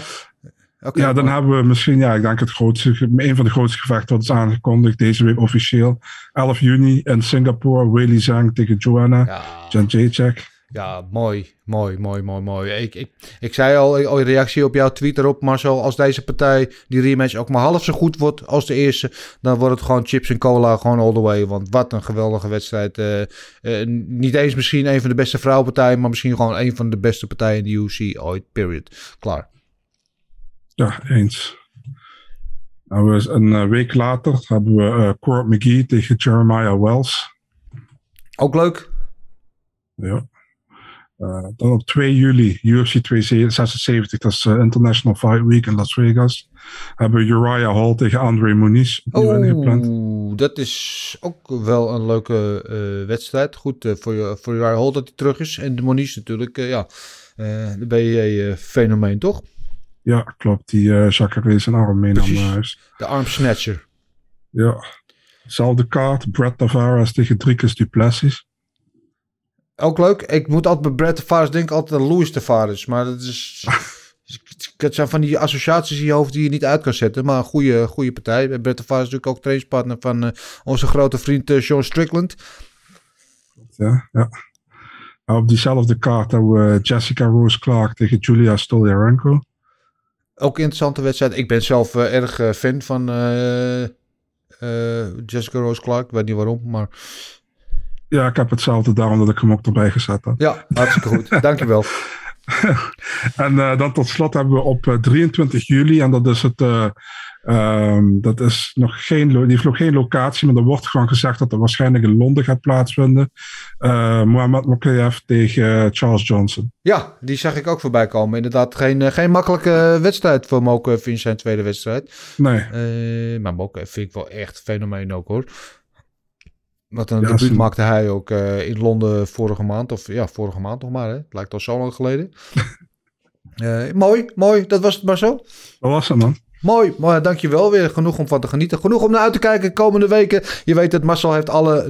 Oké, Ja, dan hebben we misschien, ja, ik denk het grootste, een van de grootste gevechten wat is aangekondigd deze week officieel. 11 juni in Singapore, Weili Zhang tegen Joanna, Ja. Jan Jacek. Ja, mooi, mooi, mooi, mooi, mooi. Ik, ik, ik zei al, in reactie op jouw tweet erop, Marcel, als deze partij, die rematch, ook maar half zo goed wordt als de eerste, dan wordt het gewoon chips en cola, gewoon all the way. Want wat een geweldige wedstrijd. Eh, eh, niet eens misschien een van de beste vrouwenpartijen, maar misschien gewoon een van de beste partijen in de UFC ooit, period. Klaar. Ja, eens. Nou, een eh, week later hebben we Court McGee tegen Jeremiah Wells. Ook leuk. Ja. Eh, dan op 2 juli, UFC 276, dat is eh, International Fight Week in Las Vegas. Hebben we Uriah Hall tegen André Muniz opnieuw ingepland. Oeh, dat is ook wel een leuke eh, wedstrijd. Goed voor, voor Uriah Hall dat hij terug is. En de Moniz natuurlijk, ja, de BJ-fenomeen toch? Ja, klopt. Die uh, Jacare zijn arm mee naar huis. De armsnatcher. Ja. Zelfde kaart, Brett Tavares tegen Dricus Duplessis. Ook leuk. Ik moet altijd bij Brett Tavares denken altijd aan Louis Tavares. Maar dat is... Het zijn van die associaties in je hoofd die je niet uit kan zetten. Maar een goede, goede partij. Brett Tavares is natuurlijk ook trainingspartner van eh, onze grote vriend eh, Sean Strickland. Ja, ja. Nou, op diezelfde kaart hebben we Jessica Rose Clark tegen Julia Stolyarenko. Ook een interessante wedstrijd. Ik ben zelf eh, erg eh, fan van eh, eh, Jessica Rose Clark. Ik weet niet waarom, maar Ja, ik heb hetzelfde daarom dat ik hem ook erbij gezet heb. ja, hartstikke goed. Dankjewel. En eh, dan tot slot hebben we op eh, 23 juli, en dat is het. eh, ehm, dat is nog geen, die heeft nog geen locatie, maar er wordt gewoon gezegd dat er waarschijnlijk in Londen gaat plaatsvinden. Uh, Mohamed Mokayev tegen eh, Charles Johnson. Ja, die zag ik ook voorbij komen. Inderdaad, geen, eh, geen makkelijke wedstrijd voor Moke in zijn tweede wedstrijd. Nee, Eh, maar Moke vind ik wel echt fenomeen ook hoor. Wat een Ja, debuut maakte hij ook eh, in Londen vorige maand. Of ja, vorige maand nog maar. Hè? Het lijkt al zo lang geleden. Eh, mooi, mooi. Dat was het maar zo. dat was het man. Mooi, maar dankjewel weer. Genoeg om van te genieten. Genoeg om naar uit te kijken komende weken. Je weet het, Marcel heeft alle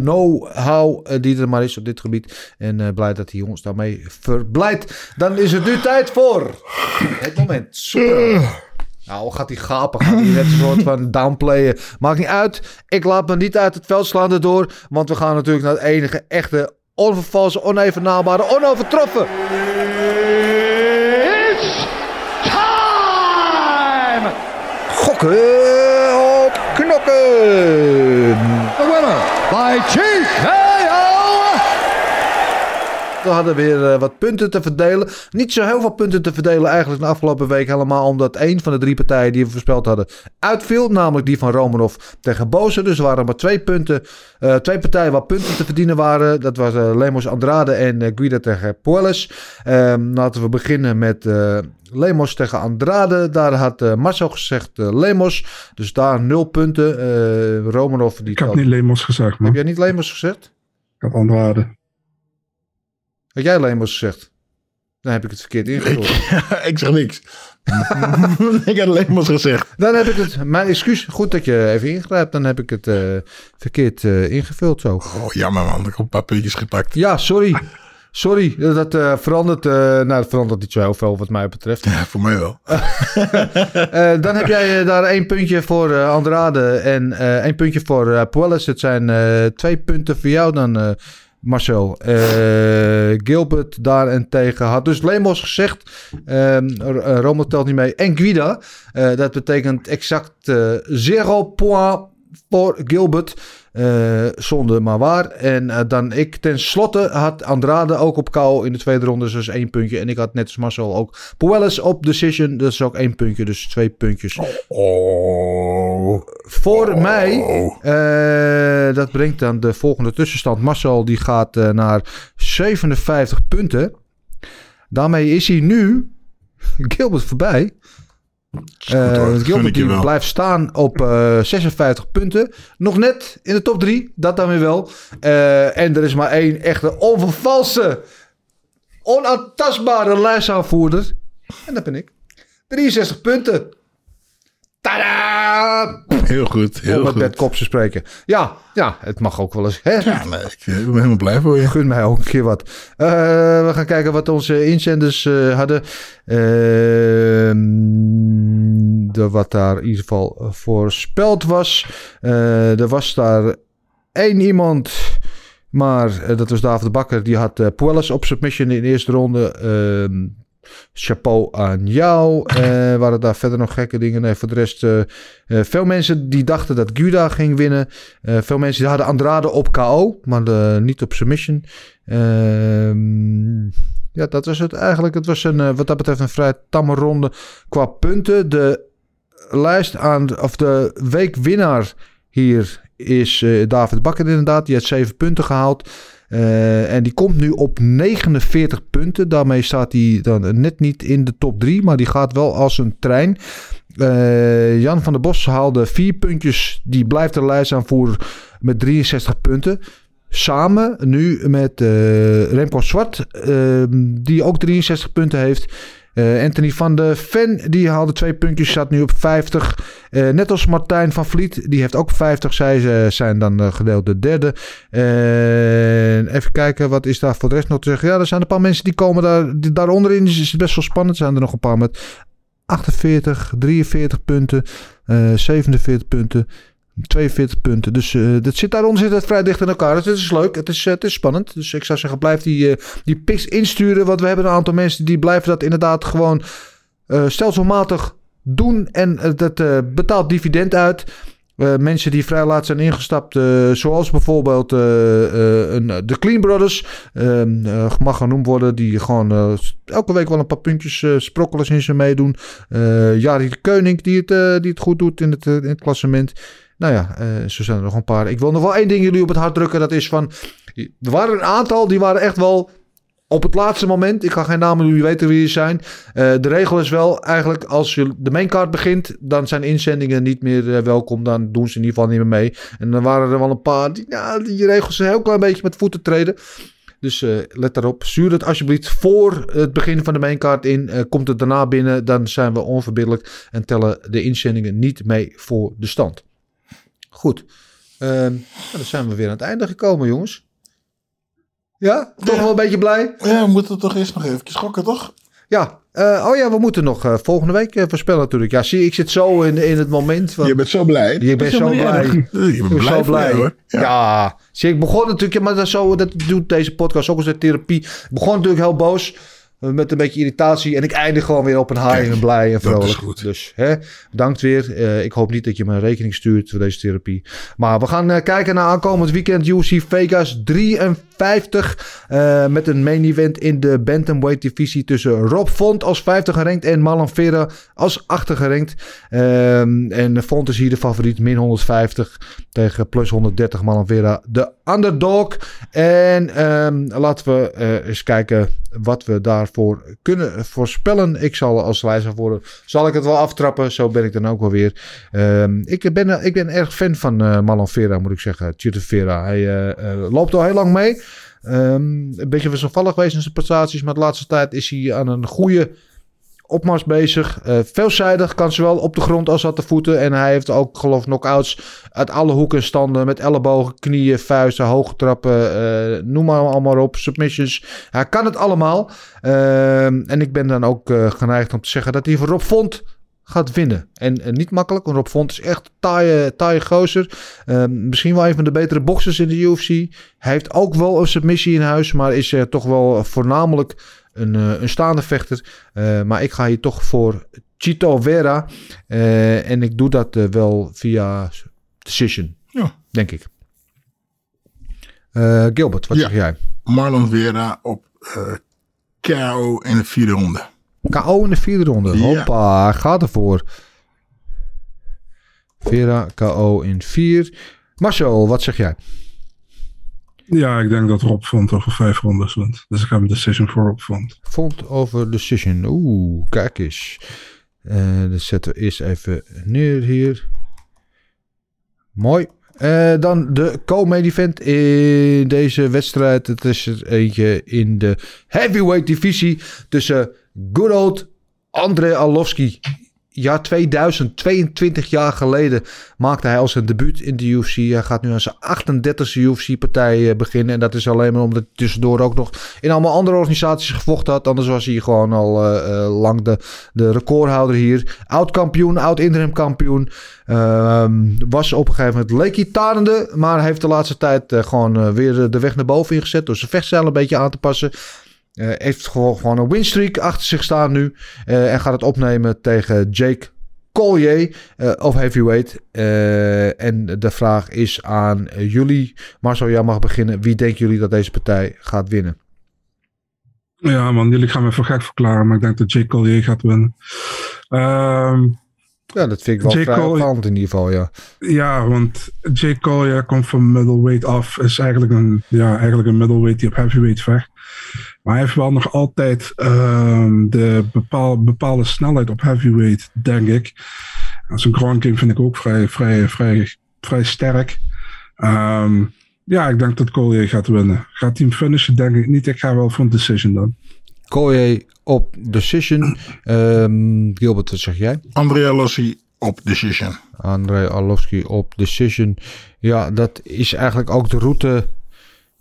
know-how eh, die er maar is op dit gebied. En eh, blij dat hij ons daarmee verblijdt. Dan is het nu tijd voor het moment. Super. Nou, gaat hij gapen? Gaat hij net een soort van downplayen? Maakt niet uit. Ik laat me niet uit het veld slaan erdoor. Want we gaan natuurlijk naar het enige echte, onvervalse, onevenaalbare, onovertroffen. Gokken op knokken. The winner by TKO. We hadden weer eh, wat punten te verdelen. Niet zo heel veel punten te verdelen eigenlijk de afgelopen week. Helemaal omdat één van de drie partijen die we voorspeld hadden uitviel. Namelijk die van Romanov tegen Boze. Dus er waren maar twee punten. eh, twee partijen waar punten te verdienen waren. Dat was eh, Lemos Andrade en Guida tegen Puelles. Ehm, laten we beginnen met Lemos tegen Andrade. Daar had eh, Marcel gezegd Lemos. Dus daar nul punten. Eh Romanov die Ik heb telt- niet Lemos gezegd, man. Heb jij niet Lemos gezegd? Ik had Andrade. Had jij Lemos gezegd? Dan heb ik het verkeerd ingevuld. ik zeg niks. ik had alleen maar gezegd. Dan heb ik het, mijn excuus, goed dat je even ingrijpt. Dan heb ik het eh, verkeerd eh, ingevuld zo. Oh, jammer man. Ik heb een paar puntjes gepakt. Ja, sorry. Sorry, dat eh, verandert, eh, nou dat verandert niet zo heel veel wat mij betreft. Ja, voor mij wel. Dan heb jij daar één puntje voor Andrade en één puntje voor eh Puelles. Het zijn twee punten voor jou dan, Marcel. Eh, Gilbert daarentegen had dus Lemos gezegd. eh, Rommel telt niet mee. En Guida. Eh, dat betekent exact eh zero point voor Gilbert. Eh, zonde maar waar. En eh, dan ik ten slotte had Andrade ook op KO in de tweede ronde. Dus één puntje. En ik had net als Marcel ook Puelles op decision. Dat is ook één puntje. Dus twee puntjes. Oh. Voor mij, eh, dat brengt dan de volgende tussenstand. Marcel die gaat naar 57 punten. Daarmee is hij nu Gilbert voorbij. Eh, Gilbert die blijft staan op eh, 56 punten. Nog net in de top 3, dat dan weer wel. Eh, en er is maar één echte onvervalse, onaantastbare lijstaanvoerder. En dat ben ik. 63 punten. Tadaa! Heel goed, heel Om met goed. Bert Kop te spreken. Ja, ja, het mag ook wel eens. Hè? Ja, nee, ik eh, ben helemaal blij voor je. Gun mij ook een keer wat. Eh, we gaan kijken wat onze inzenders eh, hadden. Ehm, de, wat daar in ieder geval eh, voorspeld was. Eh, er was daar één iemand... Maar eh, dat was David Bakker. Die had uh, Puelles op submission in de eerste ronde. Ehm, chapeau aan jou. Waren daar verder nog gekke dingen? Nee, voor de rest... veel mensen die dachten dat Guda ging winnen. Veel mensen die hadden Andrade op KO. Maar niet op submission. Ehm, ja, dat was het eigenlijk. Het was een, wat dat betreft een vrij tamme ronde qua punten. De lijst aan, of de weekwinnaar hier is eh, David Bakker inderdaad. Die heeft 7 punten gehaald. Eh, en die komt nu op 49 punten. Daarmee staat hij dan net niet in de top 3, maar die gaat wel als een trein. Eh, Jan van der Bos haalde 4 puntjes. Die blijft de lijst aanvoeren met 63 punten. Samen nu met Remco Zwart, eh, die ook 63 punten heeft. Eh, Anthony van de Ven, die haalde twee puntjes, staat nu op 50. Eh, net als Martijn van Vliet, die heeft ook 50. Zij eh, zijn dan gedeeld de derde. En even kijken, wat is daar voor de rest nog te zeggen? Ja, er zijn een paar mensen die komen daar, die, daaronderin. Dus is het best wel spannend. Er zijn er nog een paar met 48, 43 punten, eh 47 punten. 42 punten. Dus eh, dat zit daaronder zit het vrij dicht in elkaar. Dus het is leuk. Het is, eh, het is spannend. Dus ik zou zeggen, blijf die, eh, die picks insturen. Want we hebben een aantal mensen die blijven dat inderdaad gewoon stelselmatig doen. En dat betaalt dividend uit. Mensen die vrij laat zijn ingestapt, zoals bijvoorbeeld een, de Clean Brothers, ehm, eh, mag genoemd worden, die gewoon elke week wel een paar puntjes sprokkelen in ze meedoen. Jari de Keuning, die het, die het goed doet in het, in het klassement. Nou ja, eh, zo zijn er nog een paar. Ik wil nog wel één ding jullie op het hart drukken. Dat is van, er waren een aantal, die waren echt wel op het laatste moment, ik ga geen namen, jullie weten wie die zijn. Eh, de regel is wel eigenlijk als je de maincard begint, dan zijn inzendingen niet meer eh, welkom. Dan doen ze in ieder geval niet meer mee. En dan waren er wel een paar die, ja, die regels een heel klein beetje met voeten treden. Dus let daarop. Stuur het alsjeblieft voor het begin van de maincard in. Komt het daarna binnen, dan zijn we onverbiddelijk en tellen de inzendingen niet mee voor de stand. Goed. Ehm, nou, dan zijn we weer aan het einde gekomen, jongens. Ja, toch wel een beetje blij? Ja, we moeten toch eerst nog even schokken, toch? Ja. eh, oh ja, we moeten nog eh, volgende week eh, voorspellen natuurlijk. Ja, zie, ik zit zo in, in het moment. Van, Je bent zo blij. je bent Dat zo blij. Je bent ben blij zo blij. jou, hoor. Ja. zie, ik begon natuurlijk, maar dat, zo, dat doet deze podcast ook als de therapie. Ik begon natuurlijk heel boos. Met een beetje irritatie. En ik eindig gewoon weer op een high Kijk, en blij en dat vrolijk. is goed. Dus hè, bedankt weer. Eh, ik hoop niet dat je me een rekening stuurt voor deze therapie. Maar we gaan eh, kijken naar aankomend weekend UFC Vegas 53. eh, met een main event in de Bantamweight divisie tussen Rob Font als 50 gerankt en Marlon Vera als 8 gerankt. Ehm, en Font is hier de favoriet, min 150 tegen plus 130 Marlon Vera, de underdog. En ehm, laten we eh, eens kijken wat we daarvoor kunnen voorspellen. Ik zal als lijstaanvoerder, zal ik het wel aftrappen. Zo ben ik dan ook wel weer. Ehm, ik, ben, ik ben erg fan van eh Marlon Vera, moet ik zeggen. Chito Vera. Hij loopt al heel lang mee. Ehm, een beetje wisselvallig geweest in zijn prestaties. Maar de laatste tijd is hij aan een goede opmars bezig. Eh, veelzijdig, kan zowel op de grond als aan de voeten. En hij heeft ook, geloof knockouts uit alle hoeken en standen. Met ellebogen, knieën, vuisten, hoge trappen. eh, noem maar allemaal op. Submissions. Hij kan het allemaal. Ehm, en ik ben dan ook eh, geneigd om te zeggen dat hij voor Rob Font gaat winnen. En niet makkelijk, want Rob Font is echt taaie, taaie gozer. Ehm, misschien wel een van de betere boxers in de UFC. Hij heeft ook wel een submissie in huis, maar is eh, toch wel voornamelijk een, eh, een staande vechter. Eh, maar ik ga hier toch voor Chito Vera. Eh, en ik doe dat wel via decision, Ja. denk ik. Eh, Gilbert, wat Ja. zeg jij? Marlon Vera op eh KO in de vierde ronde. KO in de vierde ronde. Ja. Hoppa, gaat ervoor. Vera KO in vier. Marcel, wat zeg jij? Ja, ik denk dat Rob Font over vijf rondes wint. Dus ik heb een decision voor Rob Font. Vond over decision. Oeh, kijk eens. Eh dat zetten we eerst even neer hier. Mooi. Eh, dan de co-main event in deze wedstrijd. Het is er eentje in de heavyweight divisie tussen good old André Arlovski. Jaar 2000, 22 jaar geleden, maakte hij al zijn debuut in de UFC. Hij gaat nu aan zijn 38e UFC-partij beginnen. En dat is alleen maar omdat hij tussendoor ook nog in allemaal andere organisaties gevochten had. Anders was hij gewoon al eh, eh, lang de, de recordhouder hier. Oud-kampioen, oud-interim kampioen. Ehm, was op een gegeven moment leek tarende. Maar heeft de laatste tijd eh, gewoon eh, weer de weg naar boven ingezet. Door zijn vechtstijl een beetje aan te passen. Eh, heeft gewoon, een winstreak achter zich staan nu. Eh, en gaat het opnemen tegen Jake Collier eh, of heavyweight. En de vraag is aan jullie. Marcel, jij mag beginnen. Wie denken jullie dat deze partij gaat winnen? Ja, man, jullie gaan me voor gek verklaren, maar ik denk dat Jake Collier gaat winnen. Ehm, Ja, dat vind ik wel J. vrij opvallend in ieder geval, ja. Ja, want J. Cole ja, komt van middleweight af. Is eigenlijk een, ja, eigenlijk een middleweight die op heavyweight vecht. Maar hij heeft wel nog altijd ehm, de bepaal, bepaalde snelheid op heavyweight, denk ik. Zijn ground game vind ik ook vrij, vrij, vrij, vrij sterk. Ehm, ja, ik denk dat Collier gaat winnen. Gaat hij hem finishen? Denk ik niet. Ik ga wel voor een decision dan. Collier op decision. Ehm, Gilbert, wat zeg jij? Andrea Lossi op decision. André Arlovski op decision. Ja, dat is eigenlijk ook de route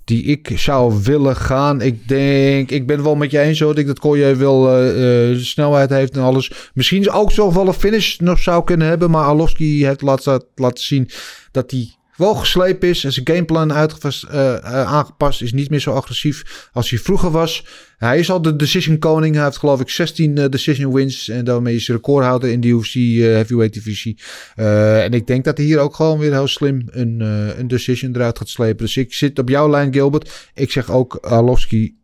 die ik zou willen gaan. Ik denk, ik ben wel met je eens hoor. Ik dat Collier wel eh, eh, snelheid heeft en alles. Misschien ook zo een finish nog zou kunnen hebben. Maar Arlovski heeft laten, laten zien dat hij wel geslepen is. En zijn gameplan eh, aangepast is. Niet meer zo agressief als hij vroeger was. Hij is al de decision koning. Hij heeft geloof ik 16 eh, decision wins. En daarmee is hij recordhouder in de UFC eh, heavyweight divisie. Eh, en ik denk dat hij hier ook gewoon weer heel slim een, een decision eruit gaat slepen. Dus ik zit op jouw lijn Gilbert. Ik zeg ook Arlovski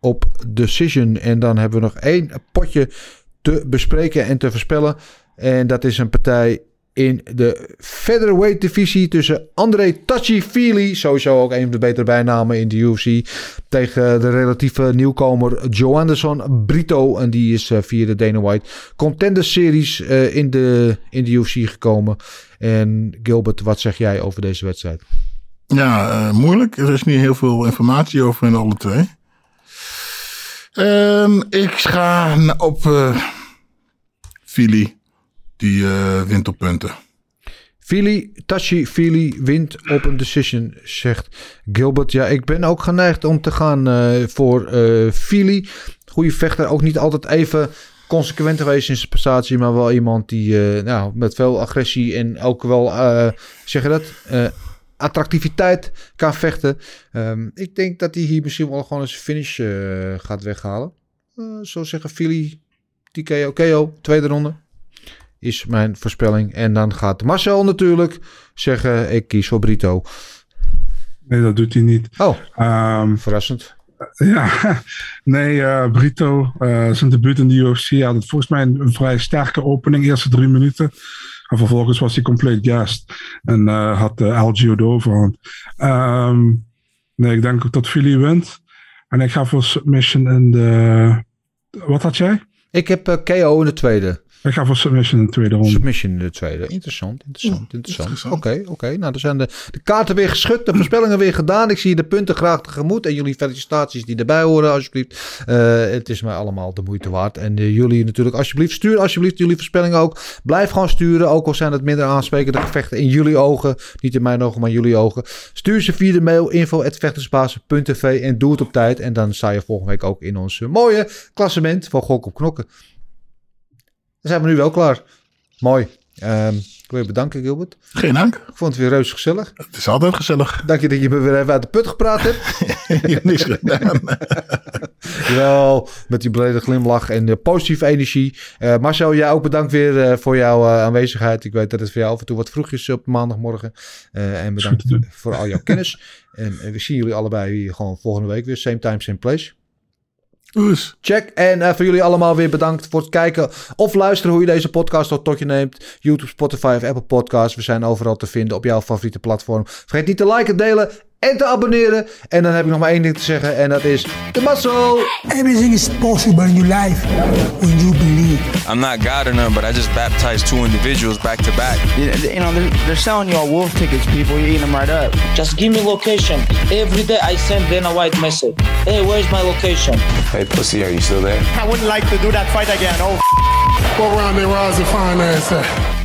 op decision. En dan hebben we nog één potje te bespreken en te voorspellen. En dat is een partij in de featherweight divisie tussen André Tachi-Fili, sowieso ook een van de betere bijnamen in de UFC, tegen de relatieve nieuwkomer Joe Anderson Brito. En die is eh, via de Dana White Contender Series eh, in, de, in de UFC gekomen. En Gilbert, wat zeg jij over deze wedstrijd? Ja, eh, moeilijk. Er is niet heel veel informatie over in alle twee. Ehm, ik ga op eh Fili. Die eh, wint op punten. Fili, Tachi Fili wint op een decision, zegt Gilbert. Ja, ik ben ook geneigd om te gaan eh, voor eh Fili. Goede vechter, ook niet altijd even consequent geweest in zijn prestatie, maar wel iemand die nou, met veel agressie en ook wel, zeg je dat, attractiviteit kan vechten. Ehm, ik denk dat hij hier misschien wel gewoon eens finish gaat weghalen. Zo zeggen Fili, TKO, KO, tweede ronde is mijn voorspelling. En dan gaat Marcel natuurlijk zeggen: ik kies voor Brito. Nee, dat doet hij niet. Oh, Ehm, verrassend. Ja, nee, eh, Brito, eh, zijn debuut in de UFC had het volgens mij een, een vrij sterke opening, eerste drie minuten. En vervolgens was hij compleet gassed en eh, had uh, LGO de overhand. Ehm, nee, ik denk dat Philly wint. En ik ga voor submission in de... Wat had jij? Ik heb KO in de tweede. Ik ga voor submission in de tweede ronde. Submission in de tweede. Interessant, interessant, interessant. Oké, oké. Nou, dan zijn de, de kaarten weer geschud, de voorspellingen weer gedaan. Ik zie de punten graag tegemoet. En jullie felicitaties die erbij horen, alsjeblieft. Uh, het is mij allemaal de moeite waard. En uh, jullie natuurlijk, alsjeblieft, stuur alsjeblieft jullie voorspellingen ook. Blijf gewoon sturen, ook al zijn het minder aansprekende gevechten in jullie ogen. Niet in mijn ogen, maar in jullie ogen. Stuur ze via de mail info.vechtersbasis.tv en doe het op tijd. En dan sta je volgende week ook in ons mooie klassement van Gok op Knokken. Dan zijn we nu wel klaar. Mooi. Um, ik wil je bedanken, Gilbert. Geen dank. Ik vond het weer reuze gezellig. Het is altijd gezellig. Dank je dat je me weer even uit de put gepraat hebt. je hebt niks gedaan. Wel, met die brede glimlach en de positieve energie. Uh, Marcel, jij ook bedankt weer uh, voor jouw uh, aanwezigheid. Ik weet dat het voor jou af en toe wat vroeg is op maandagmorgen. en bedankt voor al jouw kennis. En we zien jullie allebei gewoon volgende week weer. Same time, same place. Check. En uh, voor jullie allemaal weer bedankt voor het kijken of luisteren hoe je deze podcast tot je neemt. YouTube, Spotify of Apple Podcasts. We zijn overal te vinden op jouw favoriete platform. Vergeet niet te liken, delen en te abonneren. En dan heb ik nog maar één ding te zeggen en dat is de muscle. Everything is possible in your life when you believe. I'm not God or none, but I just baptized two individuals back to back. You, you know, they're, they're selling you all wolf tickets, people. You're eating them right up. Just give me location. Every day I send Dana White message. Hey, where's my location? Hey, pussy, are you still there? I wouldn't like to do that fight again. Oh, Go around there, Roz and find ass at.